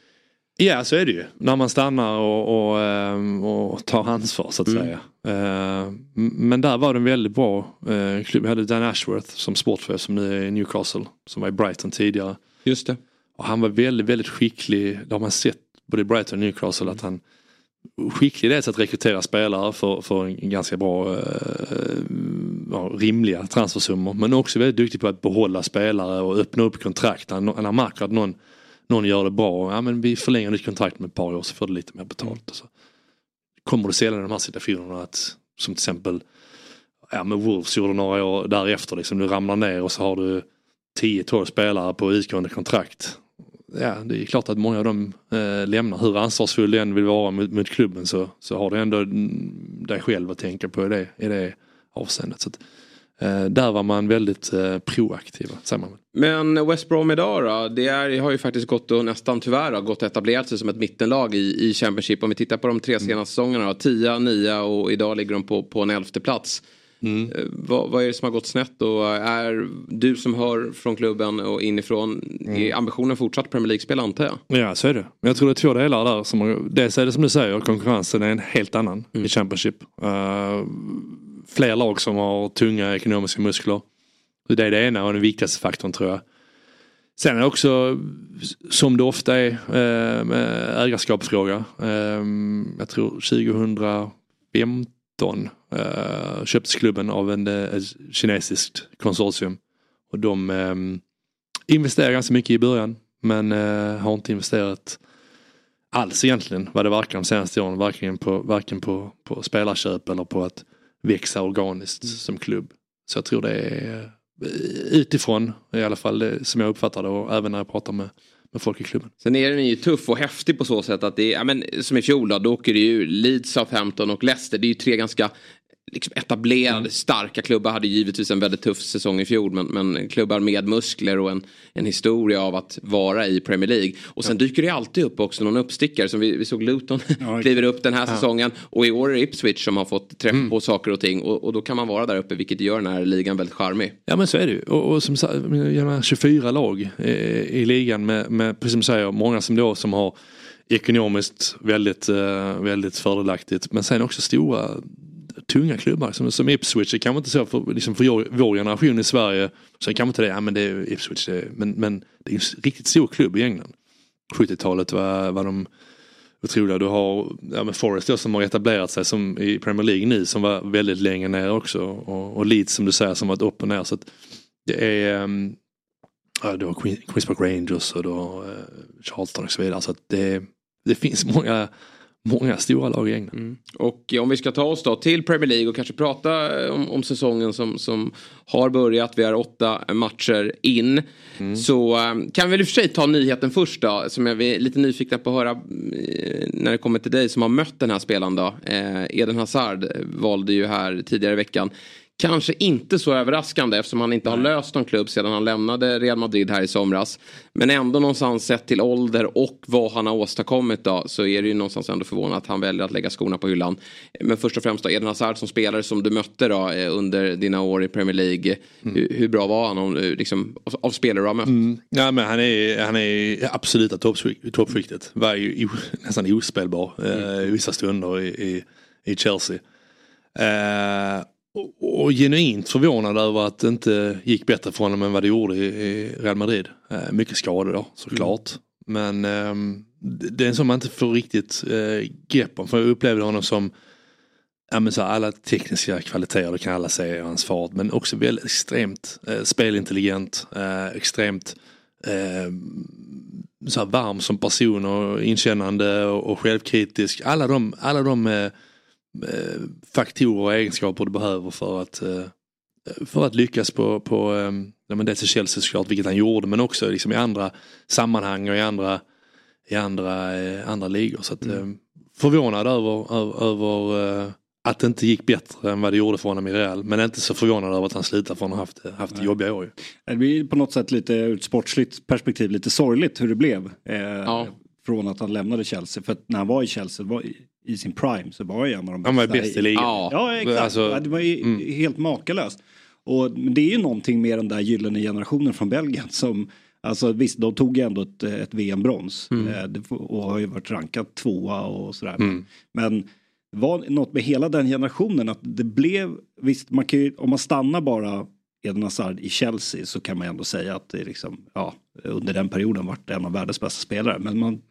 Ja så är det ju. När man stannar och, och, ehm, och tar ansvar så att Mm. säga. Eh, m- Men där var det en väldigt bra eh, klubb. Vi hade Dan Ashworth som sportchef som nu är i Newcastle. Som var i Brighton tidigare. Just det. Och han var väldigt, väldigt skicklig. Det har man sett både i Brighton och Newcastle att han skicklig dels att rekrytera spelare för, för en ganska bra eh, ja, rimliga transfersummor. Men också väldigt duktig på att behålla spelare och öppna upp kontrakt. När han märker att någon, någon gör det bra. Ja, men vi förlänger ditt kontrakt med ett par år så får du lite mer betalt. Och så. Kommer du sällan i de här situationerna att som till exempel ja, med Wolves gjorde några år därefter. Liksom, du ramlar ner och så har du 10-12 spelare på utgående kontrakt. Ja, det är klart att många av dem eh, lämnar. Hur ansvarsfull du än vill vara mot, mot klubben så, så har du ändå mm, dig själv att tänka på i det, i det avseendet. Så att, där var man väldigt eh, proaktiva. Men West Brom idag då? Det är, har ju faktiskt gått och nästan tyvärr har gått och etablerat sig som ett mittenlag i, i Championship. Om vi tittar på de tre senaste säsongerna. då, 10, 9 och idag ligger de på, på en elfte plats. Mm. Eh, Vad, vad är det som har gått snett och är du som hör från klubben och inifrån, Mm. är ambitionen fortsatt Premier League-spel antar jag? Ja så är det. Men jag tror det är två delar där. Som, dels är det som du säger, konkurrensen är en helt annan i Championship. Uh, fler lag som har tunga ekonomiska muskler. Det är det ena och den viktigaste faktorn tror jag. Sen är det också, som det ofta är, eh, ägarskapsfråga. Ehm, jag tror 2015 eh, köptes klubben av en, eh, ett kinesiskt konsortium. Och de eh, investerade ganska mycket i början. Men har inte investerat alls egentligen vad det verkar de senaste åren. Varken på, varken på, på spelarköp eller på att växa organiskt som klubb. Så jag tror det är eh, utifrån i alla fall som jag uppfattar det och även när jag pratar med, med folk i klubben. Sen är den ju tuff och häftig på så sätt att det är, ja, men, som i fjol då, då åker det ju Leeds, Southampton och Leicester. Det är ju tre ganska liksom, etablerade, starka klubbar. Hade givetvis en väldigt tuff säsong i fjol. Men, men klubbar med muskler och en, en historia av att vara i Premier League. Och sen dyker det alltid upp också någon uppstickare. Som vi, vi såg Luton kliver upp den här säsongen. Och i år är det Ipswich som har fått träff på saker och ting. Och, och då kan man vara där uppe vilket gör den här ligan väldigt charmig. Ja men så är det ju. Och, och som sagt, jag menar, 24 lag eh, i ligan med, med, precis som du säger, många som då som har ekonomiskt väldigt, eh, väldigt fördelaktigt. Men sen också stora tunga klubbar som, som Ipswich. Det kanske inte så för, liksom för vår- generation i Sverige. Så kanske inte det, ja men det är Ipswich. Det är, men, men det är en riktigt stor klubb i England. 70-talet var, var de otroliga. Du har ja, men Forest då, som har etablerat sig som i Premier League nu som var väldigt länge ner också. Och, och Leeds som du säger som varit upp och ner. Så att det är um, ja, du har Queens Park Rangers och du har uh, Charlton och så vidare. Så att det, det finns många, många stora lag i England. Och om vi ska ta oss då till Premier League och kanske prata eh, om, om säsongen som, som har börjat. Vi har åtta matcher in. Så eh, kan vi väl i och för sig ta nyheten först då. Som jag är lite nyfikna på att höra eh, när det kommer till dig som har mött den här spelaren då. Eh, Eden Hazard valde ju här tidigare i veckan. Kanske inte så överraskande eftersom han inte har löst någon klubb sedan han lämnade Real Madrid här i somras. Men ändå någonstans sett till ålder och vad han har åstadkommit då så är det ju någonstans ändå förvånande att han väljer att lägga skorna på hyllan. Men först och främst då, Eden Hazard som spelare som du mötte då eh, under dina år i Premier League. Hur, hur bra var han om, eh, liksom, av, av spelare du har mött? Ja, men han är, han är absoluta toppskikt- toppskiktet. Var ju nästan ospelbar eh, i vissa stunder i, i, i Chelsea. Eh, och, och genuint förvånad över att det inte gick bättre för honom än vad det gjorde i, i Real Madrid. Eh, mycket skador då såklart. Men ehm, det är en som man inte får riktigt eh, grepp om. För jag upplevde honom som ja, men så alla tekniska kvaliteter, det kan alla i hans fart. Men också väldigt extremt eh, spelintelligent, eh, extremt eh, så varm som person och inkännande och, och självkritisk. Alla de, alla de eh, eh, faktorer och egenskaper du behöver för att, eh, för att lyckas på, på eh, ja, men dels i Chelsea såklart, vilket han gjorde, men också liksom i andra sammanhang och i andra, i andra, eh, andra ligor. Så att, eh, förvånad över, över, över eh, att det inte gick bättre än vad det gjorde för honom i Real. Men inte så förvånad över att han slutade för han har haft, haft jobbiga år. ju. Det blir på något sätt lite ur ett sportsligt perspektiv lite sorgligt hur det blev. Eh, Från att han lämnade Chelsea. För att när han var i Chelsea, var i, sin prime, så var ju en av de Han var bästa bäst i ligan. Ja, ja exakt. Alltså, det var ju mm. helt makalöst. Och det är ju någonting med den där gyllene generationen från Belgien som Alltså visst, de tog ju ändå ett, ett VM-brons Mm. eh, och har ju varit rankat tvåa och sådär. Mm. Men var något med hela den generationen att det blev, visst man kan ju, om man stannar bara Eden Hazard i Chelsea så kan man ändå säga att det liksom, ja, under den perioden varit en av världens bästa spelare. Men man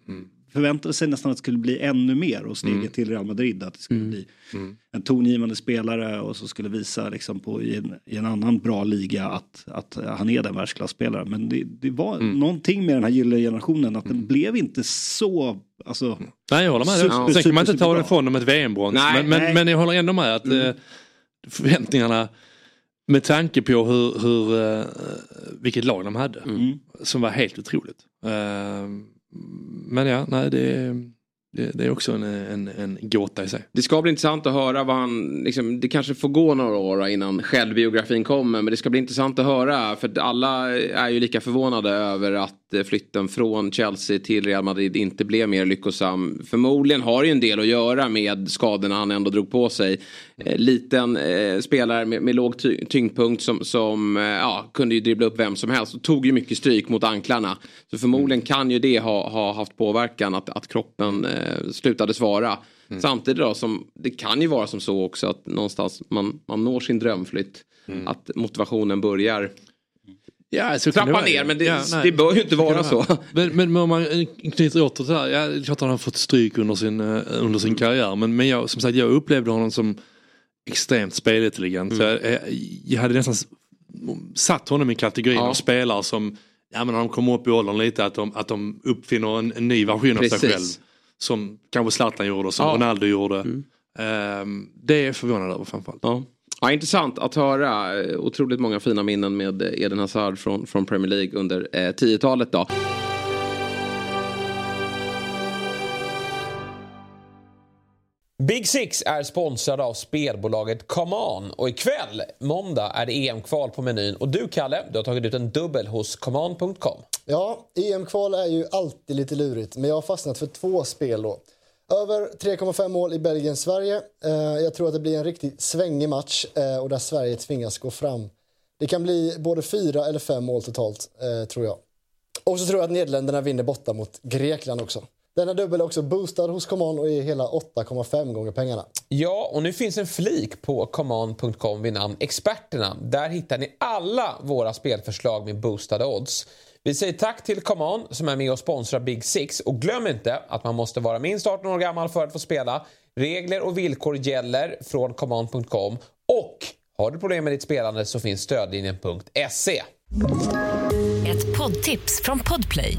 förväntade sig nästan att det skulle bli ännu mer och steget Mm. till Real Madrid att det skulle bli Mm. en tongivande spelare och så skulle visa liksom på, i, en, i en annan bra liga att, att han är den världsklasspelare. Men det, det var Mm. någonting med den här gyllene generationen att den blev inte så, alltså. Nej jag håller med. Super, Sen kan man inte ta det ifrån dem ett VM-brons. Men, men, men jag håller ändå med att eh, förväntningarna med tanke på hur, hur, eh, vilket lag de hade. Mm. Som var helt otroligt. Eh, men ja, nej det, det, det är också en, en, en gåta i sig. Det ska bli intressant att höra vad han, liksom, det kanske får gå några år innan självbiografin kommer. Men det ska bli intressant att höra för alla är ju lika förvånade över att eh, flytten från Chelsea till Real Madrid inte blev mer lyckosam. Förmodligen har det ju en del att göra med skadorna han ändå drog på sig. Eh, liten eh, spelare med, med låg ty tyngdpunkt som, som eh, ja, kunde ju dribbla upp vem som helst och tog ju mycket stryk mot anklarna. Så förmodligen kan ju det ha, ha haft påverkan att, att kroppen eh, slutade svara. Mm. Samtidigt då som det kan ju vara som så också att någonstans man, man når sin drömflytt. Mm. Att motivationen börjar Ja, så trappa det vara. ner men det, Ja, nej. det bör ju inte vara så. Men, men, men om man knyter åter det här, ja, det är klart att han har fått stryk under sin, eh, under sin karriär. Men, men jag, som sagt, jag upplevde honom som extremt spelintelligent. Så jag, jag, jag hade nästan satt honom i kategorin Ja. av spelare som, ja men när de kommer upp i åldern lite, att de, att de uppfinner en, en ny version av sig Precis. själv. Som kanske Zlatan gjorde, som Ja. Ronaldo gjorde. Ehm, det är jag förvånad över framförallt. Ja. Ja, intressant att höra. Otroligt många fina minnen med Eden Hazard från, från Premier League under eh, 10-talet. Då. Big Six är sponsrad av spelbolaget ComeOn och ikväll, måndag, är det EM-kval på menyn. Och du, Kalle, du har tagit ut en dubbel hos ComeOn.com. Ja, EM-kval är ju alltid lite lurigt, men jag har fastnat för två spel då. Över 3,5 mål i Belgien-Sverige. Eh, jag tror att det blir en riktigt svängig match eh, och där Sverige tvingas gå fram. Det kan bli både fyra eller fem mål totalt, eh, tror jag. Och så tror jag att Nederländerna vinner borta mot Grekland också. Denna dubbel är också boostad hos ComeOn och är hela 8,5 gånger pengarna. Ja, och nu finns en flik på command.com vid namn Experterna. Där hittar ni alla våra spelförslag med boostade odds. Vi säger tack till Command som är med och sponsrar Big Six och glöm inte att man måste vara minst 18 år gammal för att få spela. Regler och villkor gäller från command.com och har du problem med ditt spelande så finns stödlinjen.se. Ett poddtips från Podplay.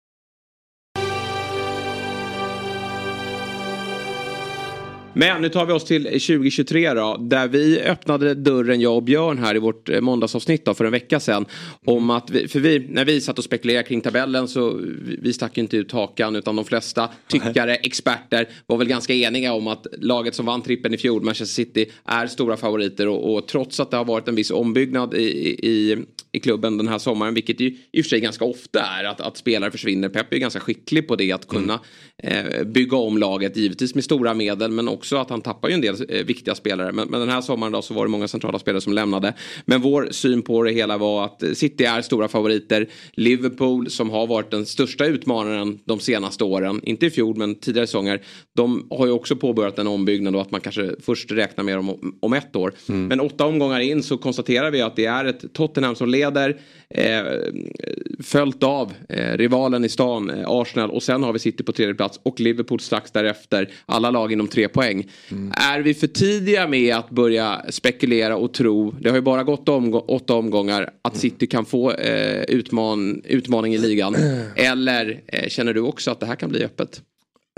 Men nu tar vi oss till 2023 då. Där vi öppnade dörren, jag och Björn här i vårt eh, måndagsavsnitt då, för en vecka sedan. Om att vi, för vi, när vi satt och spekulerade kring tabellen så vi, stack ju inte ut hakan utan de flesta tyckare, experter var väl ganska eniga om att laget som vann trippen i fjol, Manchester City, är stora favoriter. Och, och trots att det har varit en viss ombyggnad i, i, i klubben den här sommaren, vilket ju i och för sig ganska ofta är att, att spelare försvinner. Pep är ganska skicklig på det, att kunna eh, bygga om laget, givetvis med stora medel, men också att han tappar ju en del eh, viktiga spelare. Men, men den här sommaren då så var det många centrala spelare som lämnade. Men vår syn på det hela var att eh, City är stora favoriter. Liverpool som har varit den största utmanaren de senaste åren, inte i fjol men tidigare säsonger, de har ju också påbörjat en ombyggnad och att man kanske först räknar med dem om, om ett år. Men åtta omgångar in så konstaterar vi att det är ett Tottenham som leder, eh, följt av eh, rivalen i stan, eh, Arsenal och sen har vi City på tredje plats och Liverpool strax därefter. Alla lag inom tre poäng. Är vi för tidiga med att börja spekulera och tro, det har ju bara gått omgå- åtta omgångar, att City kan få eh, utman utmaning i ligan? Eller eh, känner du också att det här kan bli öppet?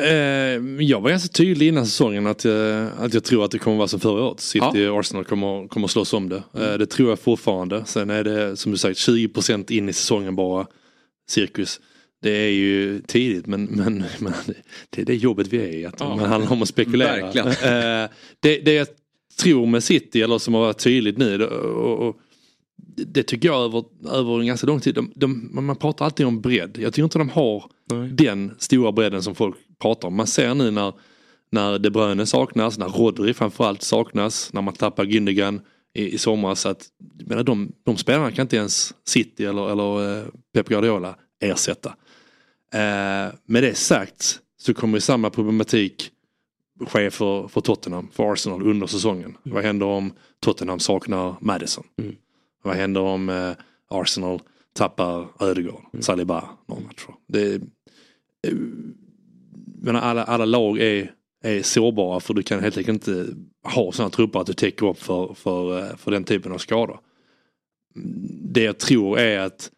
Eh, jag var ganska tydlig innan säsongen att, jag- att jag tror att det kommer vara som förra året. City och Arsenal kommer, kommer slåss om det. Eh, det tror jag fortfarande. Sen är det som du sagt 20% in i säsongen bara cirkus. Det är ju tidigt men, men, men det är det jobbet vi är i. Att Ja. man handlar om att spekulera. Eh, det, det jag tror med City, eller som har varit tydligt nu, det- och, och, det tycker jag över, över en ganska lång tid. De, de, man pratar alltid om bredd. Jag tycker inte de har den stora bredden som folk pratar om. Man ser nu när, när De Bruyne saknas, när Rodri framförallt saknas, när man tappar Gündogan i, i somras. Att, jag menar, de, de spelarna kan inte ens City eller, eller eh, Pep Guardiola ersätta. Eh, med det sagt så kommer samma problematik ske för, för Tottenham, för Arsenal under säsongen. Vad händer om Tottenham saknar Madison? Vad händer om eh, Arsenal tappar Ödegaard, Saliba några matcher? Det, eh, men alla, alla lag är, är sårbara för du kan helt enkelt inte har sådana trupper att du täcker upp för, för, eh, för den typen av skador. Det jag tror är att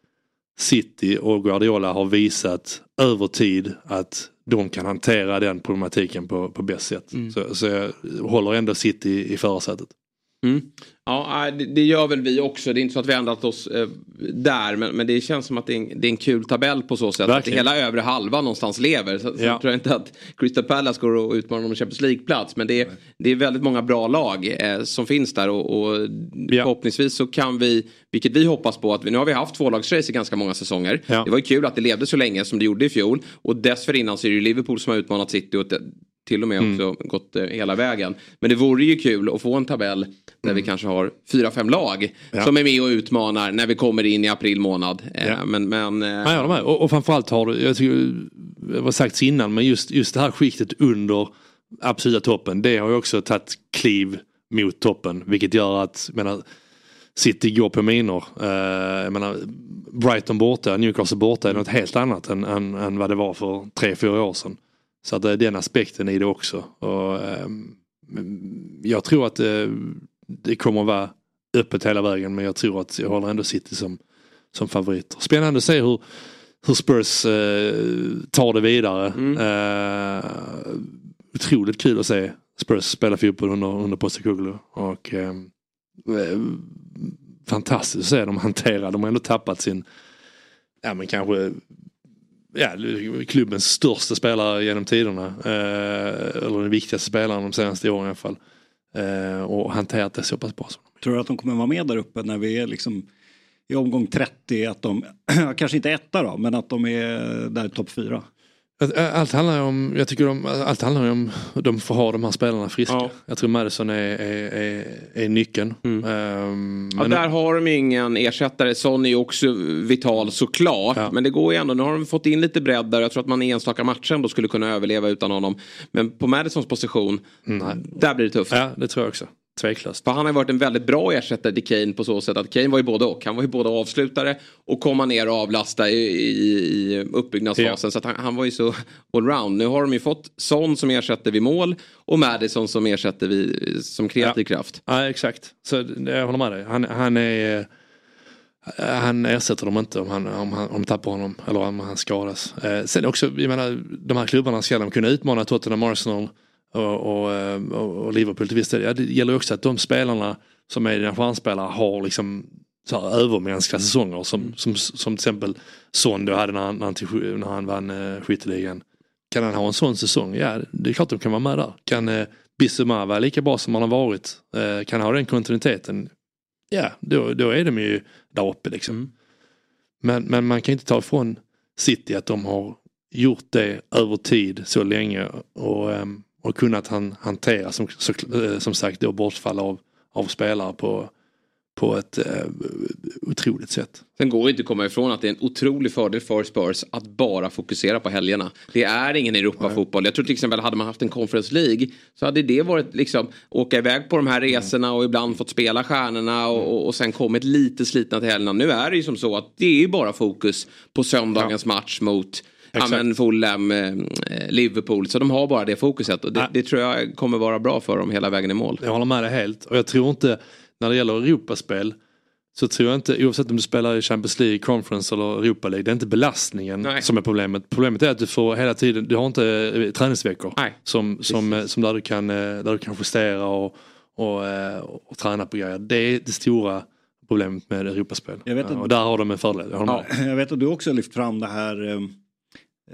City och Guardiola har visat över tid att de kan hantera den problematiken på, på bäst sätt. Mm. Så, så jag håller ändå City i förarsätet. Mm. Ja, nej, det, gör väl vi också. Det är inte så att vi har ändrat oss eh, där. Men, det känns som att det är, en, det är en kul tabell på så sätt. Verkligen. Att hela övre halvan någonstans lever. Så, så Ja. tror jag inte att Crystal Palace går och utmanar om Champions League-plats. Men det är, det är väldigt många bra lag eh, som finns där. Och, och förhoppningsvis så kan vi, vilket vi hoppas på, att vi, nu har vi haft tvålagsrace i ganska många säsonger. Ja. Det var ju kul att det levde så länge som det gjorde i fjol. Och dessförinnan så är det ju Liverpool som har utmanat City. Och till och med Mm. också gått eh, hela vägen. Men det vore ju kul att få en tabell där vi kanske har fyra, fem lag Mm. Ja. som är med och utmanar när vi kommer in i april månad. Eh, Ja. Men, men eh, Ja, med. Och, och framförallt har du, jag tycker, det var sagts innan, men just, just det här skiktet under absoluta toppen, det har ju också tagit kliv mot toppen. Vilket gör att, jag menar, City går på minor. Uh, jag menar, Brighton borta, Newcastle borta är något helt annat än, än, än vad det var för tre, fyra år sedan. Så att det är den aspekten i det också. Och, ehm, jag tror att eh, det kommer att vara öppet hela vägen men jag tror att jag håller ändå City som, som favoriter. Spännande att se hur, hur Spurs eh, tar det vidare. Eh, otroligt kul att se Spurs spela fotboll under, under Postecoglou. Och eh, eh, fantastiskt att se dem hantera. De har ändå tappat sin, ja men kanske ja, klubbens största spelare genom tiderna. Eh, eller den viktigaste spelaren de senaste åren i alla fall. Eh, och hanterat det så pass bra. Som Tror du att de kommer vara med där uppe när vi är liksom i omgång 30? Att de, kanske inte etta då, men att de är där topp fyra? Allt handlar om, jag tycker de, allt handlar om de får ha de här spelarna friska. Jag tror Madison är, är, är, är nyckeln. Ehm, ja, men- där har de ingen ersättare. Son är ju också vital såklart. Men det går ju ändå. Nu har de fått in lite bredd där. Jag tror att man i enstaka matcher ändå skulle kunna överleva utan honom. Men på Madisons position, där blir det tufft. Ja, det tror jag också. Tveklöst. För han har varit en väldigt bra ersättare till Kane på så sätt att Kane var ju både och. Han var ju både avslutare och komma ner och avlasta i, i, i uppbyggnadsfasen. Så att han, han var ju så allround. Nu har de ju fått Son som ersätter vid mål och Madison som ersätter vid, som kreativ kraft. Ja exakt. Så det- jag håller med dig. Han, han är eh, han ersätter dem inte om, han, om, han, om de tappar honom eller om han skadas. Eh, sen också, jag menar, de här klubbarna ska de kunna utmana Tottenham, Arsenal och, och, eh, och, och Liverpool till viss del. Ja, det gäller också att de spelarna som är dina stjärnspelare har liksom så här övermänskliga säsonger som, som, som till exempel Son då hade när han, när han, vann eh, skytteligan. Kan han ha en sån säsong? Ja, det är klart de kan vara med där. Kan eh, Bissouma vara lika bra som han har varit? Eh, kan han ha den kontinuiteten? Ja, då, då är de ju där uppe liksom. Men, men man kan inte ta ifrån City att de har gjort det över tid så länge och, ehm, och kunnat han, hantera som, så, eh, som sagt då bortfall av, av spelare på, på ett eh, otroligt sätt. Sen går det inte att komma ifrån att det är en otrolig fördel för Spurs att bara fokusera på helgerna. Det är ingen Europafotboll. Jag tror till exempel hade man haft en Conference League så hade det varit liksom åka iväg på de här resorna och ibland fått spela stjärnorna och, och, och sen kommit lite slitna till helgerna. Nu är det ju som så att det är ju bara fokus på söndagens match mot ja, Exakt. men Fulham, eh, Liverpool. Så de har bara det fokuset och det, det tror jag kommer vara bra för dem hela vägen i mål. Jag håller med dig helt och jag tror inte när det gäller Europaspel så tror jag inte, oavsett om du spelar i Champions League, Conference eller Europa League, det är inte belastningen Nej. som är problemet. Problemet är att du får hela tiden, du har inte eh, träningsveckor som, som, eh, som där, du kan, eh, där du kan justera och, och, eh, och träna på grejer. Det är det stora problemet med Europaspel. Jag vet att- och där har de en fördel. Jag dig. Jag vet att du också har lyft fram det här eh,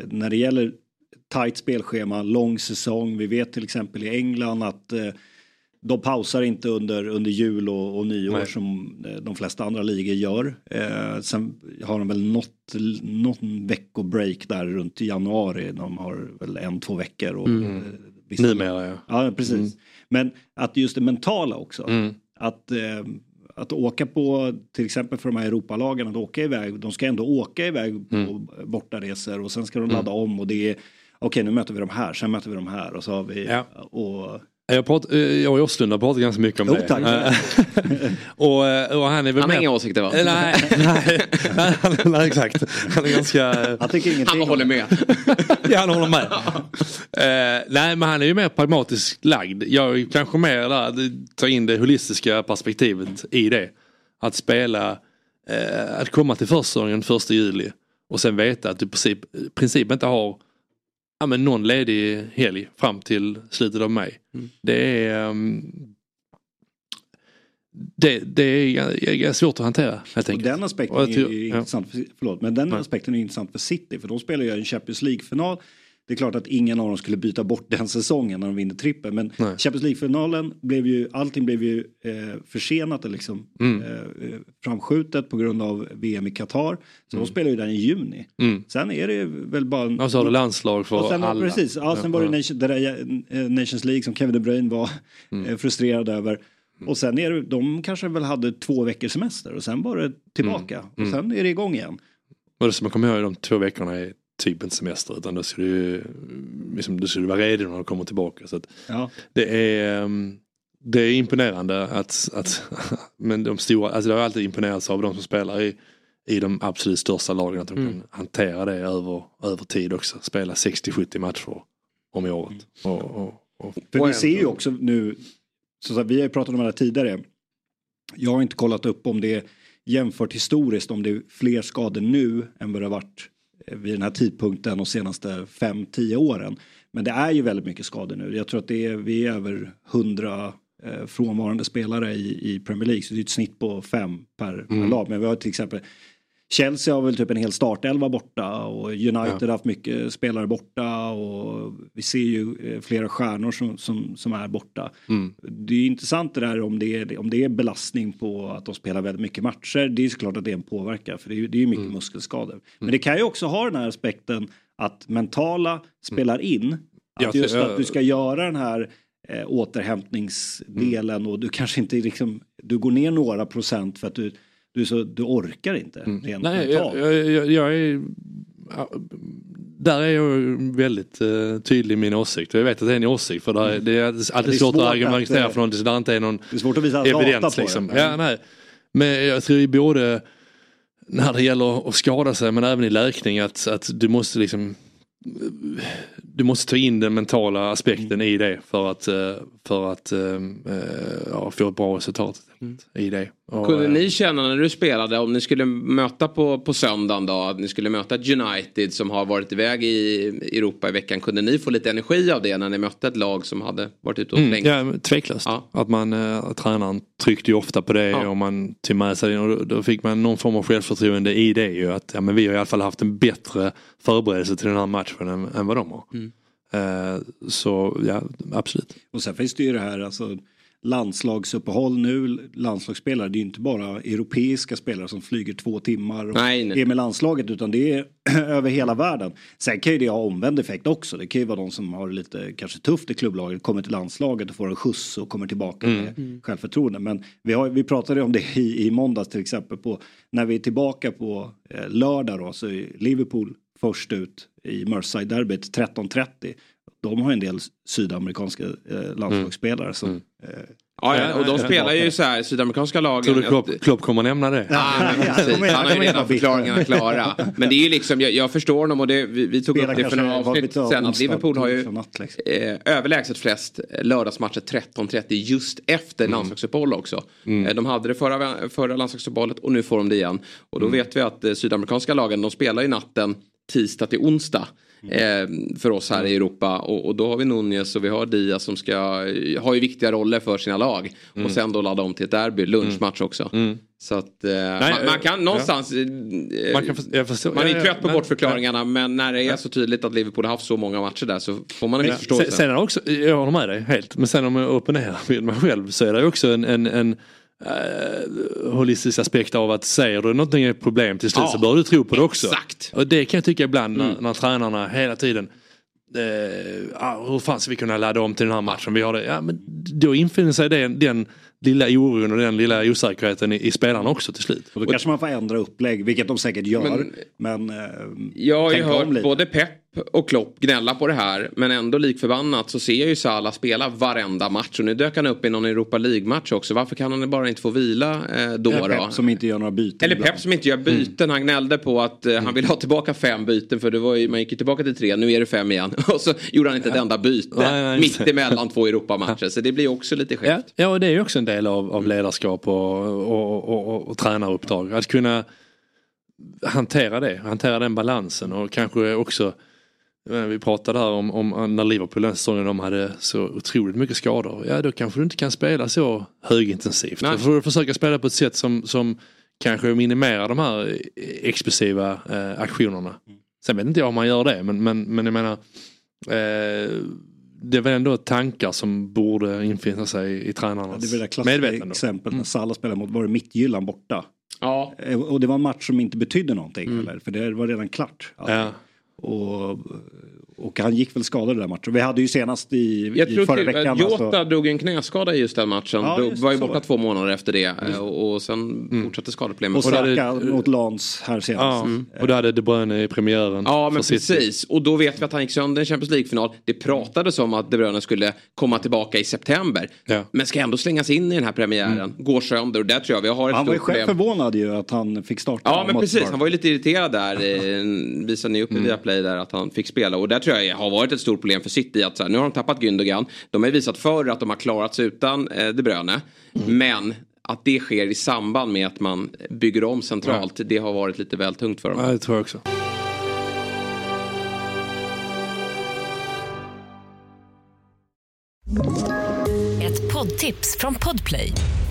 när det gäller tajt spelschema, lång säsong. Vi vet till exempel i England att eh, de pausar inte under, under jul och, och nyår Nej. som eh, de flesta andra ligor gör. Eh, sen har de väl något, någon veckobreak där runt i januari. De har väl en, två veckor. Och, Mm. eh, Numera ja. Ja, precis. Mm. Men att just det mentala också. Mm. Att, eh, att åka på, till exempel för de här Europalagen, att åka iväg, de ska ändå åka iväg på Mm. bortaresor och sen ska de ladda om och det är, okej nu möter vi de här, sen möter vi de här och så har vi, och Jag, prat, eh, jag och Åslund har pratat ganska mycket om Jo, det. tack. Eh, och, eh, och han är väl Han har inga åsikter, va? Nej, nej, nej, han- nej exakt. Han är ganska... Han tycker ingenting. Han håller med. ja, han håller med. Eh, nej, men han är ju mer pragmatiskt lagd. Jag är kanske mer där, att ta in det holistiska perspektivet i det. Att spela, eh, att komma till försäsongen första juli och sen veta att du i princip, princip inte har ja, men någon ledig helg fram till slutet av maj. Det är ehm, det, det är, svårt att hantera helt Och enkelt. den aspekten Och är tror- ju ja. intressant, för, förlåt, men den Nej. aspekten är intressant för City för de spelar ju en Champions League-final. Det är klart att ingen av dem skulle byta bort den säsongen när de vinner trippen. Men Nej. Champions League-finalen blev ju, allting blev ju eh, försenat och liksom Mm. eh, framskjutet på grund av VM i Qatar. Så Mm. de spelar ju den i juni. Mm. Sen är det väl bara... En, Och så har du landslag för och sen, alla. Precis, ja, sen var det Nation, det där, eh, Nations League som Kevin De Bruyne var Mm. eh, frustrerad över. Och sen är det, de kanske väl hade två veckors semester och sen var det tillbaka. Mm. Och sen är det igång igen. Och det som man kommer ihåg de två veckorna är typ inte semester utan då ska du, liksom, du ska du vara redo när du kommer tillbaka. Så Ja. det, är, ehm, det är imponerande att, att men de stora, alltså det har alltid imponerats av de som spelar i, i de absolut största lagen att de Mm. kan hantera det över, över tid också. Spela 60-70 matcher om året. Och, och, och, För vi ser ju också nu, så att vi har ju pratat om det här tidigare. Jag har inte kollat upp om det är jämfört historiskt om det är fler skador nu än vad det har varit vid den här tidpunkten de senaste 5-10 åren. Men det är ju väldigt mycket skador nu. Jag tror att det är, vi är över 100 eh, frånvarande spelare i, i Premier League. Så det är ett snitt på fem per, per Mm. lag. Men vi har till exempel Chelsea har väl typ en hel startelva borta och United har haft mycket spelare borta och vi ser ju eh, flera stjärnor som, som, som är borta. Mm. Det är intressant det där om det, är, om det är belastning på att de spelar väldigt mycket matcher. Det är såklart att det är en påverkan för det är ju det är ju mycket muskelskador. Men det kan ju också ha den här aspekten att mentala spelar in. Att just att du ska göra den här eh, återhämtningsdelen och du kanske inte liksom, du går ner några procent för att du, du, så, du orkar inte rent Nej, mentalt. jag, jag, jag, är... Där är jag väldigt eh, tydlig i min åsikt. Jag vet att det är en åsikt för det är, det är alltid Mm. det är svårt, svårt att argumentera för någonting så där inte är någon Det är svårt att visa evidens. Liksom. det. Ja, nej. Men jag tror i både när det gäller att skada sig men även i läkning att, att du måste liksom du måste ta in den mentala aspekten Mm. i det för att, eh, för att eh, ja, få ett bra resultat i det. Och, Kunde eh, ni känna när du spelade, om ni skulle möta på, på söndagen då, att ni skulle möta United som har varit iväg i Europa i veckan. Kunde ni få lite energi av det när ni mötte ett lag som hade varit ute och Mm, slängt? ja, men tveklöst. Att man, äh, tränaren tryckte ju ofta på det och man tog med sig det och då, då fick man någon form av självförtroende i det ju. Att ja, men vi har i alla fall haft en bättre förberedelse till den här matchen än, än vad de har. Mm. Eh, så ja, absolut. Och sen finns det ju det här alltså landslagsuppehåll nu, landslagsspelare, det är ju inte bara europeiska spelare som flyger två timmar och Nej, nej. är med landslaget utan det är över hela världen. Sen kan ju det ha omvänd effekt också. Det kan ju vara de som har det lite kanske tufft i klubblaget, kommer till landslaget och får en skjuts och kommer tillbaka Mm. med Mm. självförtroende. Men vi, har, vi pratade om det i, i måndags till exempel på när vi är tillbaka på eh, lördag då så är Liverpool först ut i Merseyside-derbyt 13.30. De har en del sydamerikanska eh, landslagsspelare som Mm. eh, Ja, ja, och de spelar ju så här, sydamerikanska lagen. Tror du Klopp, Klopp kommer nämna det? Ja, men precis. Han har ju redan förklaringarna klara. Men det är ju liksom, jag, jag förstår honom och det, vi, vi tog upp det för några avsnitt sen att Liverpool har ju liksom. eh, överlägset flest lördagsmatcher 13.30 just efter Mm. landslagsuppehåll också. Mm. Eh, de hade det förra, förra landslagsuppehållet och nu får de det igen. Och då Mm. vet vi att eh, sydamerikanska lagen de spelar ju natten tisdag till onsdag. Eh, för oss här i Europa. Och, och då har vi Nunez och vi har Diaz som ska har ju viktiga roller för sina lag. Mm. Och sen då ladda om till ett derby, lunchmatch också. Så att eh, man, man eh, kan någonstans... eh, Man kan jag förstår- man är ja, ja, trött på men- bortförklaringarna men när det är så tydligt att Liverpool har haft så många matcher där så får man en viss Sen, förståelse. sen är det också, jag håller med dig helt, men sen om jag opponerar mig själv så är det också en, en, en eh, holistisk aspekt av att säger du någonting är ett problem till slut Ja, så bör du tro på det också. exakt. Och det kan jag tycka ibland när, Mm. när tränarna hela tiden eh, ah, hur fan ska vi kunna ladda om till den här matchen? Vi har det. Ja, men då infinner sig den, den lilla oron och den lilla osäkerheten i, i spelarna också till slut. Och då kanske man får ändra upplägg, vilket de säkert gör. Men- Men, eh, Jag har ju hört både Pep och Klopp gnälla på det här men ändå lik förbannat så ser jag ju Salah spela varenda match och nu dök han upp i någon Europa League-match också. Varför kan han bara inte få vila eh, då? Eller då? Pep som inte gör några byten. Eller. Pep som inte gör byten. Han gnällde på att eh, han ville ha tillbaka fem byten för det var ju, man gick ju tillbaka till tre, nu är det fem igen. Och så gjorde han inte ett enda byte Nej, nej, mitt emellan två Europamatcher. Så det blir också lite Ja, skevt. ja och det är ju också en del av, av ledarskap och, och, och, och, och tränaruppdrag. Att kunna hantera det, hantera den balansen och kanske också vi pratade här om, om när Liverpool den säsongen de hade så otroligt mycket skador. Ja då kanske du inte kan spela så högintensivt. Nej. Då får du försöka spela på ett sätt som, som kanske minimerar de här explosiva eh, aktionerna. Sen vet inte jag om man gör det men, men, men jag menar eh, det är väl ändå tankar som borde infinna sig i Ja, tränarnas det är väl det klassiska medvetande. exemplet när Salah spelade mot, var det Mittjylland borta? Ja. Eh, Och det var en match som inte betydde någonting heller, för det var redan klart. Ja. Och, och han gick väl skadad i den där matchen. Vi hade ju senast i, Jag i tror förra veckan. Jota alltså- drog en knäskada i just den matchen. Ja, just var ju borta två månader efter det. eh, Och, och sen fortsatte skadeproblemet. och Saka mot Lans här senast. Ja, och då hade De Bruyne i premiären. Ja men för City. precis. Och då vet vi att han gick sönder i en Champions League-final. Det pratades om att De Bruyne skulle komma tillbaka i september. Ja. Men ska ändå slängas in i den här premiären. Går sönder och där tror jag vi har ett Han var ju själv problem. förvånad ju att han fick starta. Ja men precis, han var ju lite irriterad där. Eh, Visade ni upp i Viaplay där att han fick spela. Och där tror jag har varit ett stort problem för City. Att så här, nu har de tappat Gündogan. De har ju visat förr att de har klarat sig utan eh, De Bruyne. Men att det sker i samband med att man bygger om centralt. Det har varit lite väl tungt för dem. Ja, det tror jag också. Ett poddtips från Podplay.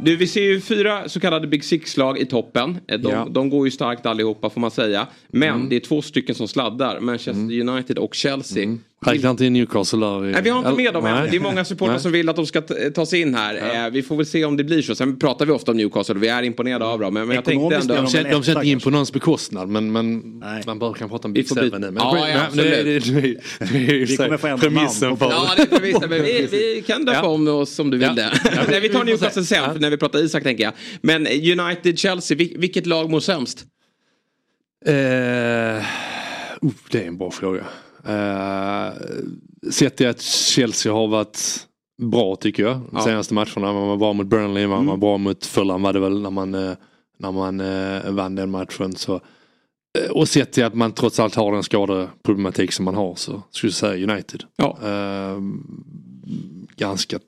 Du, vi ser ju fyra så kallade Big Six-lag i toppen. Eh, De, Ja. de går ju starkt allihopa får man säga. Men Mm. det är två stycken som sladdar. Manchester United och Chelsea. Räknar inte in Newcastle där? i- Nej, vi har inte med dem än. Det är många supportrar som vill att de ska ta sig in här. Eh, Vi får väl se om det blir så. Sen pratar vi ofta om Newcastle och vi är imponerade av dem. Men, men jag tänkte ändå... De känner, de känner inte in på någons bekostnad men, men man bör kanske prata om Big Seven nu. Men Ja, ja, absolut. det är- det är ju Vi kommer få ändra premissen namn. Ja, det är förvisso, men vi, vi kan döpa Ja. om oss om du vill Ja. det. Ja, Nej, vi tar vi. Newcastle sen, för när vi pratar Isak tänker jag. Men United-Chelsea, vil- vilket lag mår sämst? Eh, uh, det är en bra fråga. Uh, sett till att Chelsea har varit bra tycker jag. De senaste matcherna. Man var bra mot Burnley, man Mm. var bra mot Fulham var det väl när man, eh, när man eh, vann den matchen. Så, eh, och sett till att man trots allt har den skadeproblematik som man har så skulle jag säga United. Ja. Eh, ganska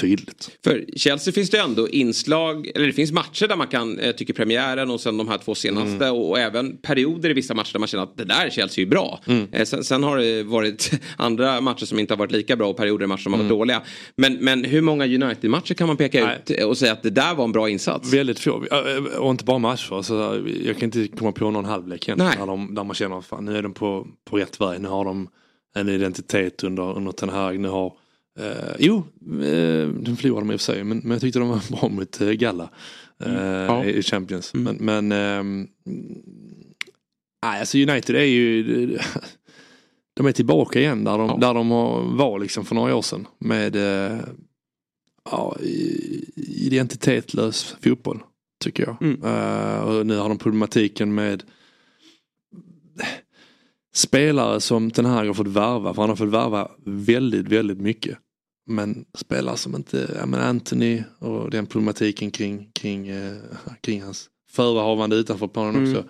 tydligt. För Chelsea finns det ändå inslag, eller det finns matcher där man kan, eh, tycker premiären och sen de här två senaste och, och även perioder i vissa matcher där man känner att det där Chelsea är ju bra. Eh, sen, sen har det varit andra matcher som inte har varit lika bra och perioder i matcher som har varit dåliga. Men, men hur många United-matcher kan man peka Nej. ut och säga att det där var en bra insats? Väldigt få. Eh, Och inte bara matcher. Så jag kan inte komma på någon halvlek egentligen. Där, de, där man känner att nu är de på, på rätt väg. Nu har de en identitet under, under Ten Hag. Nu har, eh, jo, eh, de förlorade de i och för sig. Men, men jag tyckte de var bra mot eh, Galla. Eh, Ja. I Champions. Men, men ehm, nej, alltså United är ju de är tillbaka igen där de, Ja. där de har- var liksom för några år sedan. Med ja, i- identitetlös fotboll. Tycker jag. Mm. Och nu har de problematiken med spelare som den här har fått värva. För han har fått värva väldigt, väldigt mycket. Men spelare som inte, ja men Anthony och den problematiken kring, kring, eh, kring hans förehavande utanför planen Mm. också.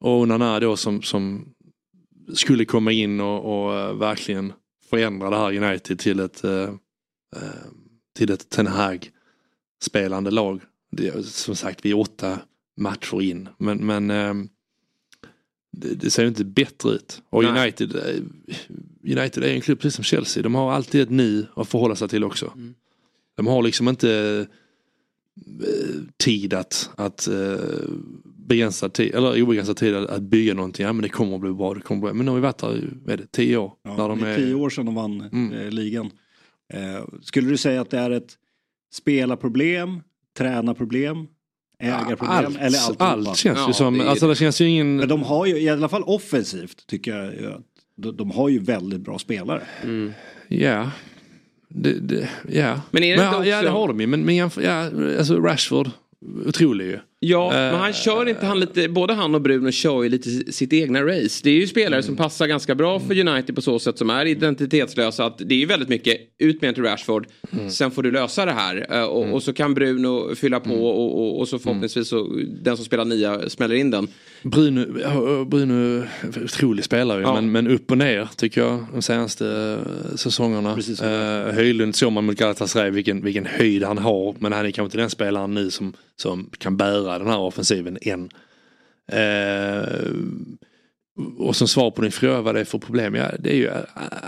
Och Nana då som, som skulle komma in och, och eh, verkligen förändra det här United till ett, eh, eh, till ett Ten Hag spelande lag. Det, som sagt vi är åtta matcher in men, men ehm, det, det ser ju inte bättre ut. Och Nej. United, eh, United är en klubb precis som Chelsea. De har alltid ett nu att förhålla sig till också. Mm. De har liksom inte eh, tid att, att eh, begränsad tid, eller obegränsad tid att, att bygga någonting. Ja men det kommer att bli bra, det kommer att bli bra. Men nu har vi varit där är det, tio år. Ja, när de det är tio år sedan de vann eh, ligan. Eh, skulle du säga att det är ett spelarproblem, tränarproblem, ägarproblem allt, eller allt? allt känns ju som, alltså det känns ju ingen... Men de har ju, i alla fall offensivt tycker jag, de, de har ju väldigt bra spelare. Ja. Det, det, ja. Men är det men, inte också- Ja det har de ju. Men, men ja, alltså Rashford, otrolig ju. Ja, Eh, men han kör inte han lite, både han och Bruno kör ju lite sitt egna race. Det är ju spelare Mm. som passar ganska bra för United på så sätt som är identitetslösa. Att det är ju väldigt mycket ut med till Rashford, Mm. sen får du lösa det här. Eh, Och, och så kan Bruno fylla på Mm. och, och, och så förhoppningsvis så den som spelar nia smäller in den. Bruno, Bruno otrolig spelare Ja. men, men upp och ner tycker jag de senaste eh, säsongerna. Uh, Höjlund såg man mot Galatasaray vilken, vilken höjd han har men han är kanske inte den spelaren nu som, som kan bära den här offensiven än. Eh, och som svar på din fråga vad det är för problem, ja det är ju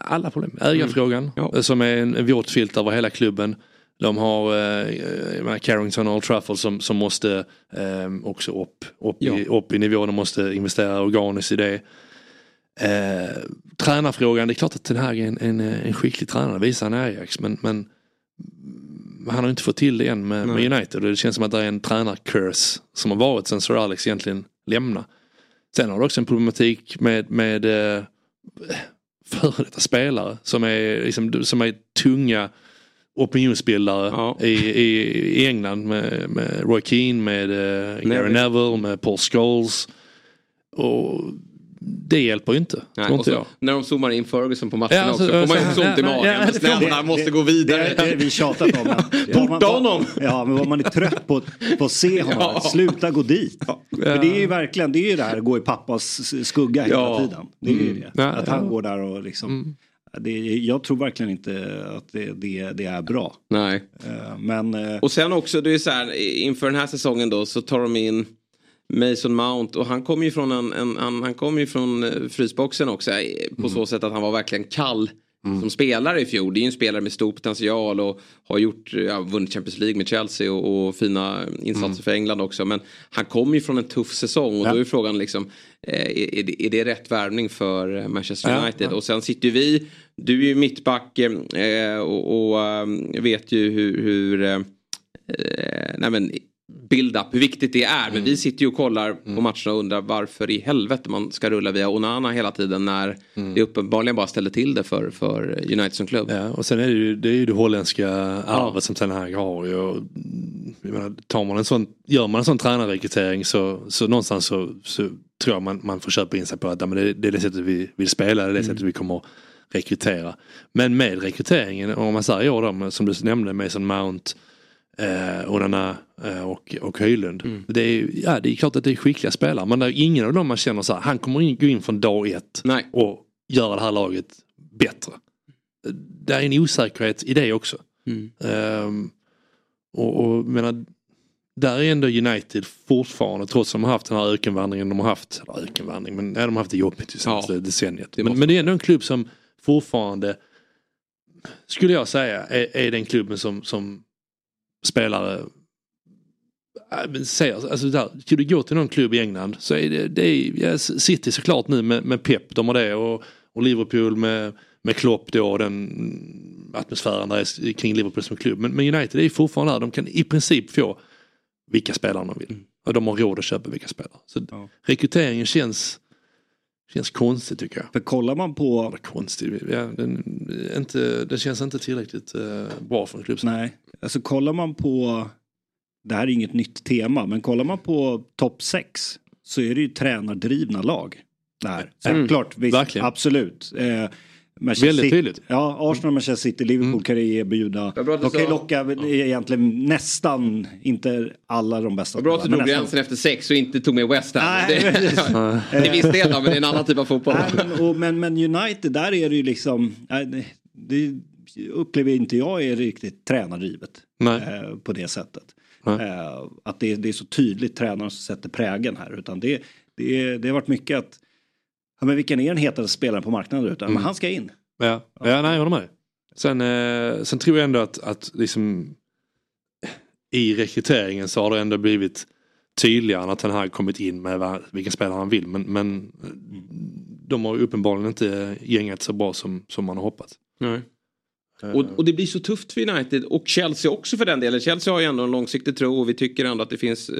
alla problem. Ägarfrågan eh, som är en, våt filt över hela klubben. De har eh, Carrington och Old Trafford som, som måste eh, också upp, upp, i, upp i nivå. De måste investera organiskt i det. Eh, tränarfrågan, det är klart att den här är en, en, en skicklig tränare, visar han i Ajax. Men, men han har inte fått till det än med, med. United. Och det känns som att det är en tränarcurse som har varit sen Sir Alex egentligen lämnade. Sen har du också en problematik med, med eh, före detta spelare som är, liksom, som är tunga opinionsbildare i, i, i England med, med Roy Keane, med eh, Gary Neville, med Paul Scholes. Och det hjälper ju inte, Nej, inte så, jag. när de zoomar in Ferguson på matcherna Ja, alltså, också får man ju så- också ont i ja, magen. ja, det snälla, han måste gå vidare. Det, det, vi tjatat om. Porta honom! Ja, men vad man är trött på, på att se honom. Ja. Sluta gå dit. För det är ju verkligen, det är ju det här att gå i pappas skugga hela Ja. tiden. Det är ju Mm. det. Ja, att ja. han går där och liksom. Det, jag tror verkligen inte att det, det, det är bra. Nej. Eh, Men eh, Och sen också, det är så här, inför den här säsongen då så tar de in Mason Mount och han kommer ju från en, en han, han kommer ju från eh, frysboxen också eh, på så sätt att han var verkligen kall som spelare i fjol. Det är ju en spelare med stor potential och har gjort, ja, vunnit Champions League med Chelsea och, och fina insatser för England också. Men han kommer ju från en tuff säsong och Ja. då är frågan liksom, eh, är, är, det, är det rätt värvning för Manchester Ja, United? Och sen sitter ju vi, du är ju mittback och, och vet ju hur, hur nej men build-up, hur viktigt det är. Men vi sitter ju och kollar på matcherna och undrar varför i helvete man ska rulla via Onana hela tiden när det uppenbarligen bara ställer till det för, för United som klubb. Ja, och sen är det ju det, är ju det holländska arvet som Ten Hag har. ju. Och, jag menar, tar man en sån, gör man en sån tränarrekrytering så, så någonstans så, så tror jag man, man får köpa in sig på att ja, men det, det är det sättet vi vill spela, det är det sättet vi kommer rekrytera. Men med rekryteringen, om man säger i år då, som du nämnde, Mason Mount, eh, Onana eh, och, och Höjlund. Det, är, ja, det är klart att det är skickliga spelare men det är ingen av dem man känner så här, han kommer in, gå in från dag ett och göra det här laget bättre. Det är en osäkerhet i det också. Ehm, och, och menar, där är ändå United fortfarande, trots att de har haft den här ökenvandringen de har haft, eller ökenvandring, men nej, de har haft det jobbigt det senaste decenniet. det Men, men det är ändå en klubb som fortfarande, skulle jag säga, är, är den klubben som, som spelare äh, men ser, alltså där, du gå till någon klubb i England så är det, det är, ja, City såklart nu med, med Pep, de har det och, och Liverpool med, med Klopp då och den atmosfären där är kring Liverpool som klubb. Men, men United är fortfarande där, de kan i princip få vilka spelare de vill. Och de har råd att köpa vilka spelare. Så rekryteringen känns, känns konstigt tycker jag. För kollar man på... Konstigt, ja, den, inte, den känns inte tillräckligt eh, bra för en klubb. Nej, alltså kollar man på, det här är inget nytt tema, men kollar man på topp 6 så är det ju tränardrivna lag. Där. Mm. Såklart, visst, Verkligen. absolut. Eh, Manchester Väldigt tydligt. Ja, Arsenal, Manchester City, Liverpool kan det erbjuda. De kan ju locka egentligen nästan, inte alla de bästa bra att du drog gränsen efter sex och inte tog med West Ham. Nej, det, precis. det visste jag men det är en annan typ av fotboll. Nej, men, och, men, men United, där är det ju liksom, det, det upplever inte jag är riktigt tränardrivet. Nej. Eh, på det sättet. Nej. Eh, att det, det är så tydligt tränaren som sätter prägen här. Utan det, det, det har varit mycket att, ja, men vilken är den hetaste spelaren på marknaden? Utan, Mm. Men han ska in. Ja, ja nej, jag håller med. Sen, eh, sen tror jag ändå att, att liksom, i rekryteringen så har det ändå blivit tydligare när Ten Hag kommit in med vad- vilken spelare han vill. Men, men de har ju uppenbarligen inte gängat så bra som, som man har hoppats. Nej. Och, och det blir så tufft för United och Chelsea också för den delen. Chelsea har ju ändå en långsiktig tro och vi tycker ändå att det finns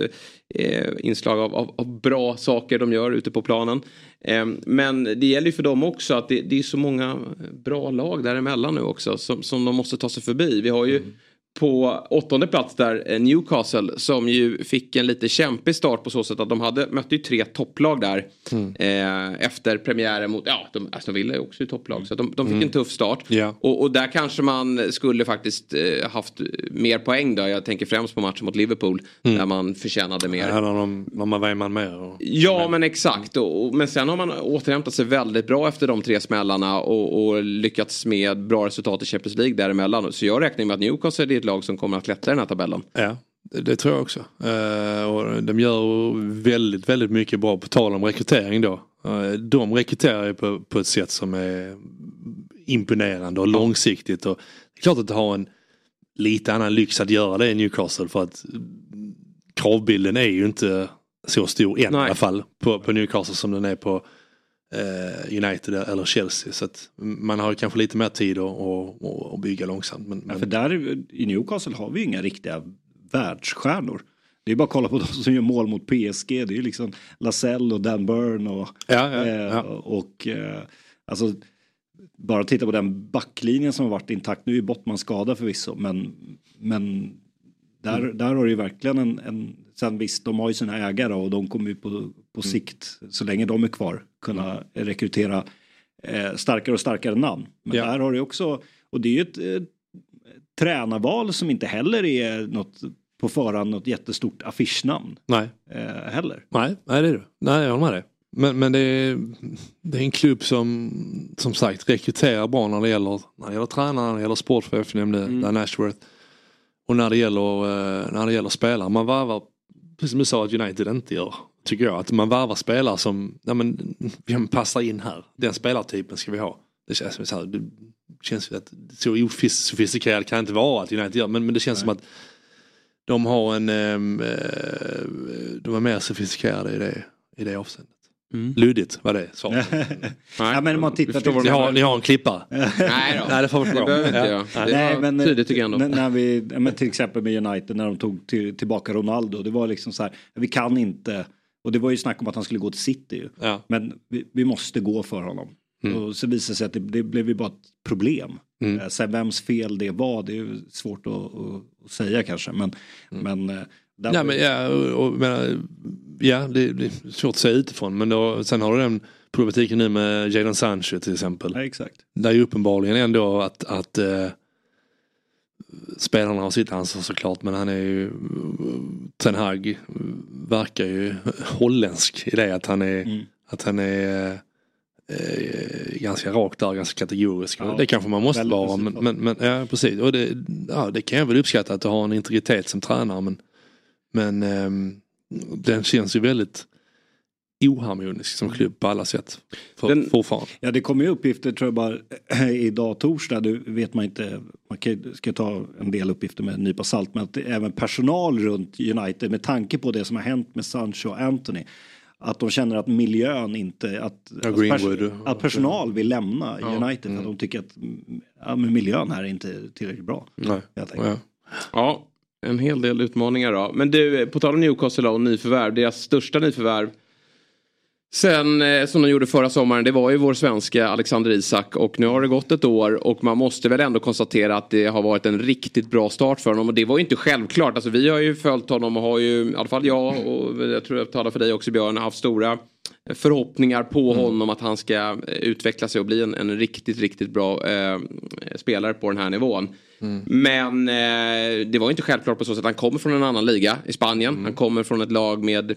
eh, inslag av, av, av bra saker de gör ute på planen. Eh, men det gäller ju för dem också att det, det är så många bra lag däremellan nu också som, som de måste ta sig förbi. Vi har ju på åttonde plats där eh, Newcastle som ju fick en lite kämpig start på så sätt att de hade, mötte ju tre topplag där eh, efter premiären mot, ja, de, Aston Villa är också ett topplag så de, de fick Mm. en tuff start. Ja. Och, och där kanske man skulle faktiskt eh, haft mer poäng då. Jag tänker främst på matchen mot Liverpool där man förtjänade mer. Ja, när, de, när man mer. Och, Ja men exakt. Och, och, men sen har man återhämtat sig väldigt bra efter de tre smällarna och, och lyckats med bra resultat i Champions League däremellan. Så jag räknar med att Newcastle är ett lag som kommer att klättra i den här tabellen. Ja, det, tror jag också. Eh, och de gör väldigt, väldigt mycket bra på tal om rekrytering då. Eh, de rekryterar på, på ett sätt som är imponerande och långsiktigt. Och det är klart att har en lite annan lyx att göra det i Newcastle för att kravbilden är ju inte så stor än i alla fall på, på Newcastle som den är på United eller Chelsea. Så att man har kanske lite mer tid att, att, bygga långsamt. Men, Ja, för där i Newcastle har vi ju inga riktiga världsstjärnor. Det är bara att kolla på de som gör mål mot PSG. Det är ju liksom Lascelles och Dan Burn och... Ja, ja, eh, och eh, alltså, bara titta på den backlinjen som har varit intakt. Nu är Bottman skadad förvisso, men, men där, Mm. där har det ju verkligen en, en... Sen visst, de har ju sina ägare och de kommer ju på, Mm. på sikt, så länge de är kvar, kunna rekrytera eh, starkare och starkare namn. Men Ja. där har det också, och det är ju ett eh, tränarval som inte heller är något på förhand något jättestort affischnamn nej. eh, heller. Nej, nej det är du. Nej, jag håller med dig. Men, men det, är, det är en klubb som som sagt rekryterar bra när det gäller, när det gäller tränare, när det gäller sportchef, nämnde Dan Ashworth. Och när det gäller, eh, när det gäller spelare. Man varvar, precis som du sa att United inte gör, tycker jag. Att man varvar spelare som, ja men, vi passar in här. Den spelartypen ska vi ha. Det känns som så här, det känns att så ofistikerat kan det inte vara att United gör. Men, men det känns som att de har en, ehm, eh, de är mer sofistikerade i det, i det avseendet. Luddigt var det svaret. ja, men om man tittar till- ni, har, ni har en klippare? Nej Nej, det får vi inte Nej, men, tydligt tycker jag ändå. När, vi, men till exempel med United när de tog till, tillbaka Ronaldo. Det var liksom så här, vi kan inte. Och det var ju snack om att han skulle gå till City ju. Ja. Men vi, vi måste gå för honom. Mm. Och så visade det sig att det, det blev ju bara ett problem. Mm. Eh, Sen vems fel det var, det är ju svårt att, att, säga kanske. Men, men, eh, Ja, var- men, ja, och, och, men, ja det, det är svårt att säga utifrån. Men då, sen har du den problematiken nu med Jadon Sancho till exempel. Ja, exakt. Där är ju uppenbarligen ändå att, att eh, spelarna har sitt ansvar såklart men han är ju Ten Hag verkar ju holländsk i det att han är, att han är eh, ganska rakt där, ganska kategorisk. Ja, det kanske man måste vara men, men, men ja, precis. Och det, ja, det kan jag väl uppskatta att du har en integritet som tränare men, men ehm, den känns ju väldigt oharmonisk som klubb på alla sätt. För, Den- fortfarande. Ja det kommer ju uppgifter tror jag bara idag torsdag. Det vet man inte. Man kan, ska ta en del uppgifter med en nypa salt. Men att även personal runt United med tanke på det som har hänt med Sancho och Anthony. Att de känner att miljön inte, att, Ja, att, Greenwood. att personal vill lämna Ja. United. För att de tycker att mm, ja, miljön här är inte tillräckligt bra. Nej. Ja. Ja, en hel del utmaningar då. Men du, på tal om Newcastle och nyförvärv. Deras största nyförvärv sen eh, som de gjorde förra sommaren. Det var ju vår svenska Alexander Isak. Och nu har det gått ett år. Och man måste väl ändå konstatera att det har varit en riktigt bra start för honom. Och det var ju inte självklart. Alltså vi har ju följt honom och har ju, i alla fall jag och jag tror jag talar för dig också Björn, haft stora förhoppningar på honom att han ska eh, utveckla sig och bli en, en riktigt, riktigt bra eh, spelare på den här nivån. Men eh, det var inte självklart på så sätt. Han kommer från en annan liga i Spanien. Han kommer från ett lag med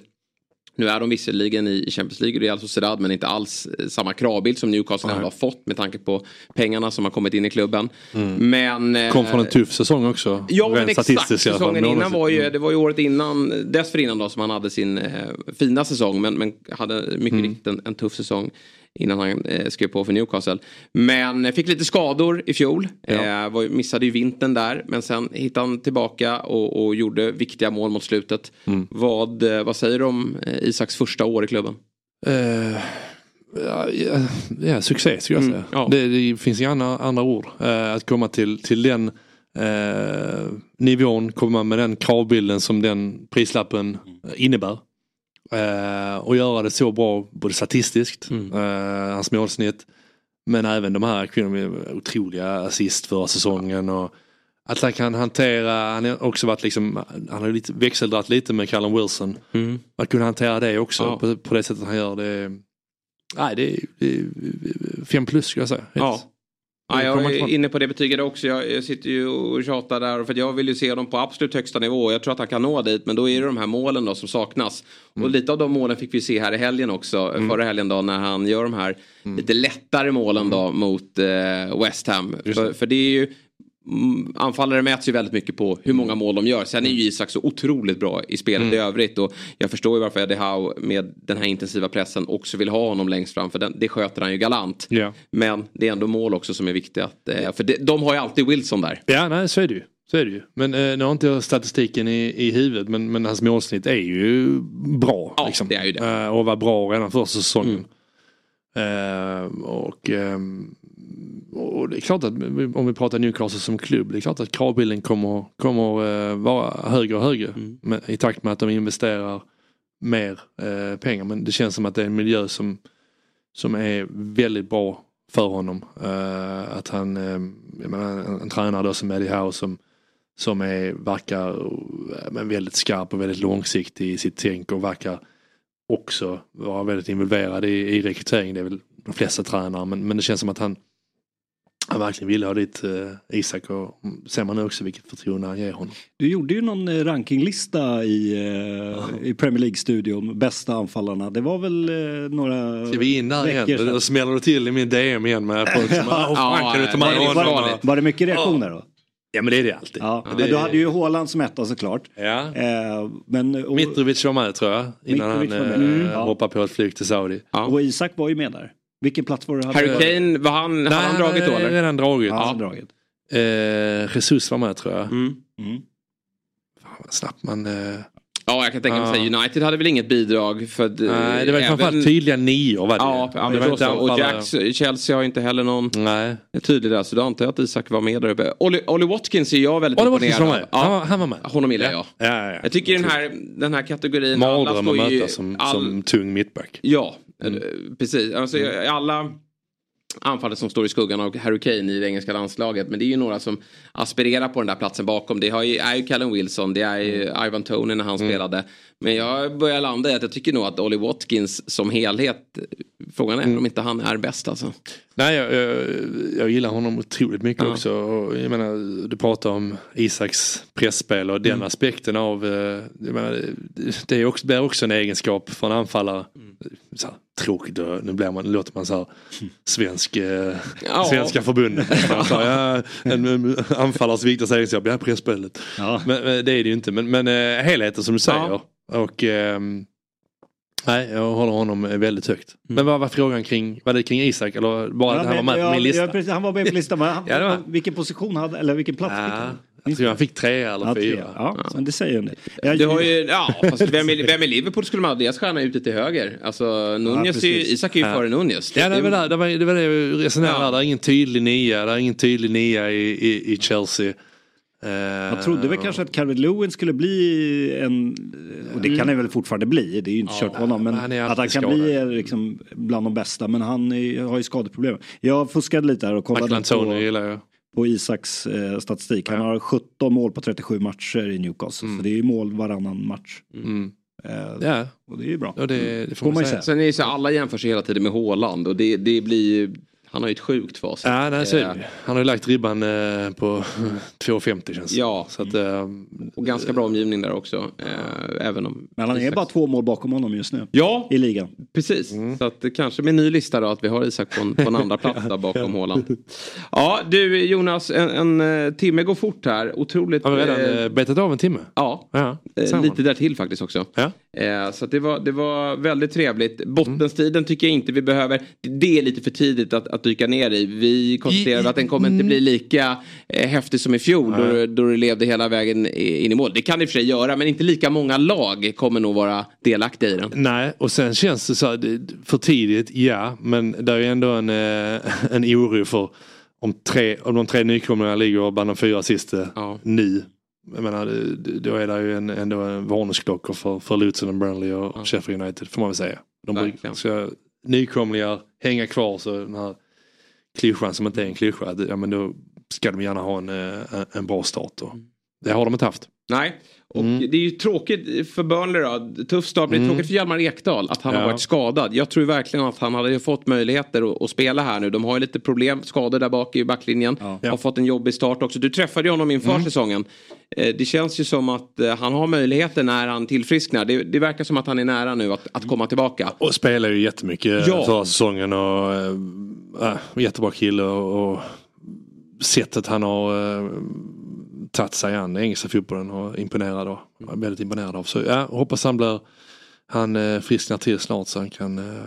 nu är de visserligen i Champions League och Real Sociedad men inte alls eh, samma kravbild som Newcastle ändå har fått med tanke på pengarna som har kommit in i klubben. Men... eh, Kom från en tuff säsong också. Ja men exakt. Säsongen innan var ju, Mm. det var ju året innan, dessförinnan då som han hade sin eh, fina säsong men, men hade mycket Mm. riktigt en, en tuff säsong innan han eh, skrev på för Newcastle. Men fick lite skador i fjol. Ja. Eh, var, missade ju vintern där. Men sen hittade han tillbaka och, och gjorde viktiga mål mot slutet. Mm. Vad, eh, vad säger du om eh, Isaks första år i klubben? Eh, ja, ja, ja, succé skulle jag Mm, säga. ja. Det, det finns inga andra, andra ord. Eh, att komma till, till den eh, nivån, komma med den kravbilden som den prislappen innebär. Eh, och göra det så bra både statistiskt, Mm. eh, hans målsnitt. Men även de här kvinnorna med otroliga assist förra säsongen. Och att han kan hantera, han har också varit liksom, han har lite, växeldratt lite med Callum Wilson. Mm. Att kunna hantera det också Ja. på, på det sättet han gör det. Nej det är, det är fem plus skulle jag säga. Ja. Ja, jag är inne på det betyget också. Jag, sitter ju och tjatar där för jag vill ju se dem på absolut högsta nivå. Jag tror att han kan nå dit men då är det de här målen då som saknas. Och lite av de målen fick vi se här i helgen också. Förra helgen då när han gör de här lite lättare målen då mot eh, West Ham. För, för det är ju Mm, anfallare mäts ju väldigt mycket på hur många mål de gör. Sen är ju Isak så otroligt bra i spelet Mm. i övrigt. Och jag förstår ju varför Eddie Howe med den här intensiva pressen också vill ha honom längst fram. För den, det sköter han ju galant. Ja. Men det är ändå mål också som är viktiga. Eh, för det, de har ju alltid Wilson där. Ja, nej så är det ju. Så är det ju. Men eh, nu har inte jag statistiken i, i huvudet men, men hans målsnitt är ju bra. Ja, liksom. det är ju det. Eh, och var bra redan första säsongen. Eh, och, ehm, och det är klart att om vi pratar Newcastle som klubb, det är klart att kravbilden kommer, kommer eh, vara högre och högre. Men, I takt med att de investerar mer eh, pengar. Men det känns som att det är en miljö som, som är väldigt bra för honom. Eh, att han, eh, menar, en, en tränare då som Eddie Howe som, som är, verkar eh, men väldigt skarp och väldigt långsiktig i sitt tänk och verkar också vara väldigt involverad i, i rekrytering. Det är väl de flesta tränare men, men det känns som att han, han verkligen vill ha dit eh, Isak och ser man nu också vilket förtroende han ger honom. Du gjorde ju någon eh, rankinglista i, eh, i Premier League-studion, bästa anfallarna. Det var väl eh, några Ska vi in där igen? Då smäller du till i min DM igen med folk som Ja, "Åh, fan, kan du ta med var, det- honom?" var, var det mycket reaktioner då? Ja men det är det alltid. Ja, Det- men du hade ju Haaland som etta såklart. Ja. Eh, men, och, Mitrovic var med tror jag innan Mitrovic han med. eh, Mm. Ja. hoppade på ett flyg till Saudi. och Isak var ju med där. Vilken plats var det? Harry Kane, var han, Nej, har han dragit då eller? redan dragit. Ja, han dragit. Eh, Jesus var med tror jag. Mm. Fan vad snabbt man... Eh... Ja, jag kan tänka mig Ja. säga United hade väl inget bidrag. För att, eh, Nej, det var framförallt tydliga nior var det Ja, ja Det var inte. Och. Jacks, Chelsea har inte heller någon Nej. tydlig där. Så då antar jag att Isak var med där uppe. Olly, Olly Watkins är jag väldigt Olly Watkins imponerad var med. av. Han var- han var med. Honom gillar jag. Ja, ja, ja. Jag tycker den här, den här kategorin. Får ju- möta som, all- som tung mittback. Ja, eh, precis. Alltså, Alla anfallare som står i skuggan av Harry Kane i det engelska landslaget. Men det är ju några som aspirerar på den där platsen bakom. Det ju, är ju Callum Wilson, det är ju Ivan Toney när han spelade. Men jag börjar landa i att jag tycker nog att Olly Watkins som helhet, frågan är om inte han är bäst alltså. Nej, jag, jag, jag gillar honom otroligt mycket Ja. också. Och jag menar, du pratar om Isaks pressspel och den Mm. aspekten av... eh, Jag menar, det- är också, det är också en egenskap för en anfallare. Mm. Så tråkigt, nu blir man, nu låter man så här svensk, eh, Ja. svenska förbundet. Sa, ja, en, en anfallares viktigaste egenskap, ja pressspelet. Men, men det är det ju inte. Men, men eh, helheten som du säger. Och ehm, Nej, jag håller honom väldigt högt. Men vad var frågan kring, var det kring Isak eller bara att han var med på ja, min lista? ja, han var med på listan. Men han, Ja. Vilken position hade, eller vilken plats fick han? Jag tror han fick tre eller Ja, tre. fyra. Ja, men det säger en del. Jag- Du har ju, ja, fast vem i, vem i Liverpool skulle man ha deras stjärna ute till höger? Alltså Nunez är ju. Isak är ju Ja. före Nunez. Ja, det var det, det, var, det var det jag resonerade Ja. Det är ingen tydlig nia, det är ingen tydlig nia i, i, i Chelsea. Eh, Jag trodde väl kanske att Calvert Lewin skulle bli en, och det kan han väl fortfarande bli, det är ju inte kört på honom, men han att han kan bli skadad. eh, liksom bland de bästa, men han är, har ju skadeproblem. Jag fuskade lite här och kollade Michael Antonio på, gillar jag. På Isaks eh, statistik. Han har 17 mål på 37 matcher i Newcastle, så det är ju mål varannan match. Mm. Eh, Ja. Och det är ju bra. Och det, det får man säga. säga. Sen är det så alla jämför sig hela tiden med Haaland och det, det blir ju Han har ju ett sjukt facit. Ja, nej, så. Eh. Han har ju lagt ribban eh, på 2,50 känns det Ja. Så att, eh, Och ganska bra omgivning där också. Eh, även om Men han är Isak- bara två mål bakom honom just nu. Ja, I ligan. precis. Så att det kanske med en ny lista då att vi har Isak på en, på en andra plats där bakom Håland. Ja, du Jonas, en, en eh, timme går fort här. Otroligt. har vi redan eh, eh, betat av en timme? Ja, Ja, eh, lite där till faktiskt också. Ja. Eh, så att det, var, det var väldigt trevligt. Bottenstriden tycker jag inte vi behöver. Det är lite för tidigt att, att dyka ner i. Vi konstaterade att den kommer inte bli lika eh, häftig som i fjol då, Nej. då det levde hela vägen i- in i mål. Det kan det i och för sig göra men inte lika många lag kommer nog vara delaktiga i den. Nej, och sen känns det så här, för tidigt, ja. Men det är ju ändå en, eh, en oro för om, tre, om de tre nykomlingarna ligger bland de fyra sista nu. Jag menar, då är det ju en, ändå en varningsklocka för, för Luton och Burnley och Sheffield United, får man väl säga. De brukar, ska nykomlingar hänga kvar så den här klyschan som inte är en klyscha, ja, men då ska de gärna ha en, eh, en, bra start. Och det har de inte haft. Nej, och det är ju tråkigt för Burnley då. Tuff start, men det är Mm. tråkigt för Hjalmar Ekdal att han Ja. har varit skadad. Jag tror verkligen att han hade fått möjligheter att, att spela här nu. De har ju lite problem, skador där bak i backlinjen. Har fått en jobbig start också. Du träffade ju honom inför Mm. säsongen. Eh, Det känns ju som att eh, han har möjligheter när han tillfrisknar. Det, det verkar som att han är nära nu att, att komma tillbaka. Och spelar ju jättemycket Ja. förra säsongen och äh, jättebra kille och, och sättet han har äh, tagit sig an engelska fotbollen och imponerad och Väldigt imponerad av. Så ja, hoppas han blir han eh, frisknar till snart så han kan eh,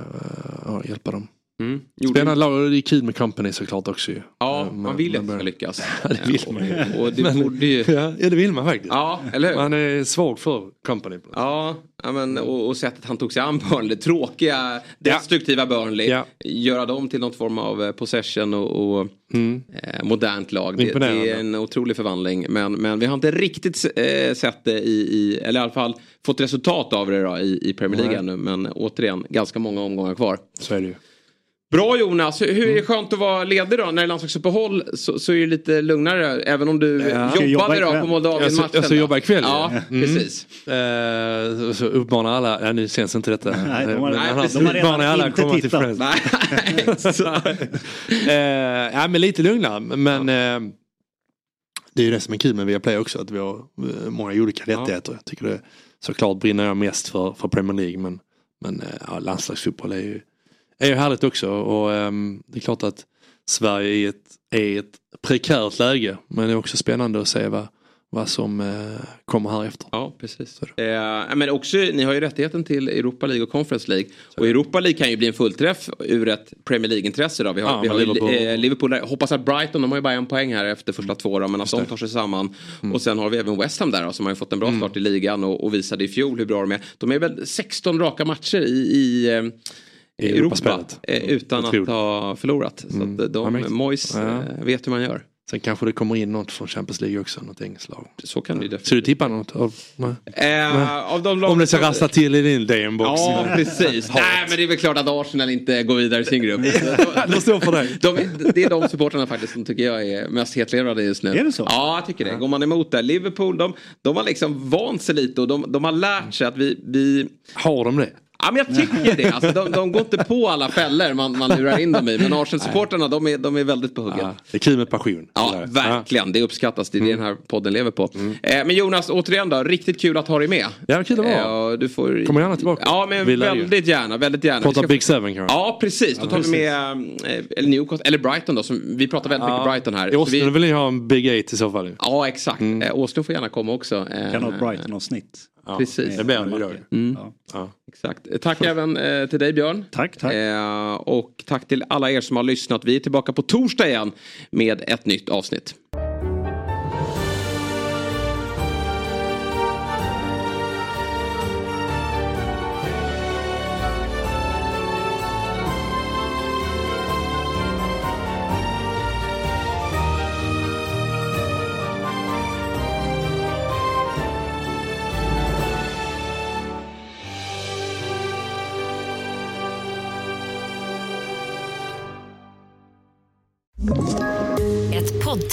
ja, hjälpa dem. Mm. Och det är kul med company såklart också ju. Ja, Eh, man vill ju att det ska lyckas. Ja, det vill man ju. Och, och det Men- borde ju... Ja, ja, det vill man faktiskt. Ja, eller hur? Man är svag för company. Ja, ja men, och, och sättet han tog sig an Burnley. Tråkiga, destruktiva Burnley. Göra dem till någon form av eh, possession och, och eh, modernt lag. Det, det är en otrolig förvandling. Men, men vi har inte riktigt eh, sett det i, i, eller i alla fall fått resultat av det då, i, i Premier League ännu. Men återigen, ganska många omgångar kvar. Så är det ju. Bra Jonas, hur är det skönt att vara ledig då? När det är landslagsuppehåll så, så är det lite lugnare. Även om du Ja. jobbade Jobba då ikväll. på Moldavien-matchen. Jag ska- jag ska då. jobba ikväll, Ja, ja. Mm. precis. Eh, så uppmanar alla, ja, nu känns inte detta. Nej, de har- Men nej, annars precis. de har redan alla inte komma till tittat. Friends. eh, ja men lite lugnare men eh, det är ju det som är kul med Viaplay också att vi har eh, många olika rättigheter. Jag tycker det såklart brinner jag mest för, för Premier League men, men eh, ja, landslagsfotboll är ju, är ju härligt också och ehm, det är klart att Sverige är ett, är ett prekärt läge men det är också spännande att se vad, vad som eh, kommer här efter. Ja, precis. Eh, men också, ni har ju rättigheten till Europa League och Conference League. Och Europa League kan ju bli en fullträff ur ett Premier League-intresse. Då. Vi har, Ja, vi har Liverpool- eh, Liverpool där. Hoppas att Brighton, de har ju bara en poäng här efter första två då, men att de tar sig samman. Mm. Och sen har vi även West Ham där då, som har ju fått en bra start i ligan och, och visade i fjol hur bra de är. De är väl 16 raka matcher i, i eh, I Europa Europaspelet. eh, utan att ha förlorat. Så att eh, Ja, de, mäktigt. Moyes Ja. eh, vet hur man gör. Sen kanske det kommer in något från Champions League också, något engelskt lag. Så kan det ju definitivt. Så du tippar något? Av, nej. Eh, av de Om lagen det ska rassla till i din DM-box. Ja, precis. Nej, men det är väl klart att Arsenal inte går vidare i sin grupp. De står för dig. De, det är de supportrarna faktiskt som tycker jag är mest hetlevrade just nu. Är det så? Ja, jag tycker det. Går man emot det. Liverpool, de, de har liksom vant sig lite och de, de har lärt sig att vi... vi... Har de det? Ja, men jag tycker det. Alltså, de, de går inte på alla fällor man, man lurar in dem i. Men Arsenal-supportrarna, de är, de är väldigt på hugget. Ja, det är kul med passion. Ja, Eller? verkligen. Det uppskattas. Det är det den här podden lever på. Eh, men Jonas, återigen då. Riktigt kul att ha dig med. Ja, kul att vara. Eh, du får... Kommer gärna tillbaka. Ja, men Vi lär ju. väldigt gärna. Väldigt gärna. Prata ska- Big Seven kanske? Ja, precis. Då Ja, tar precis. vi med eh, eller Newcastle, eller Brighton då. Som, vi pratar väldigt mycket Brighton här. I Åsnen vi, vill ni ha en Big Eight i så fall. ja, exakt. Mm. Åslund får gärna komma också. Eh, Kan ha ett Brighton-avsnitt. Ja, Precis. Det blir. Mm. Ja. Exakt. Eh, Tack även eh, till dig Björn. Tack, tack. Eh, och tack till alla er som har lyssnat. Vi är tillbaka på torsdag igen med ett nytt avsnitt.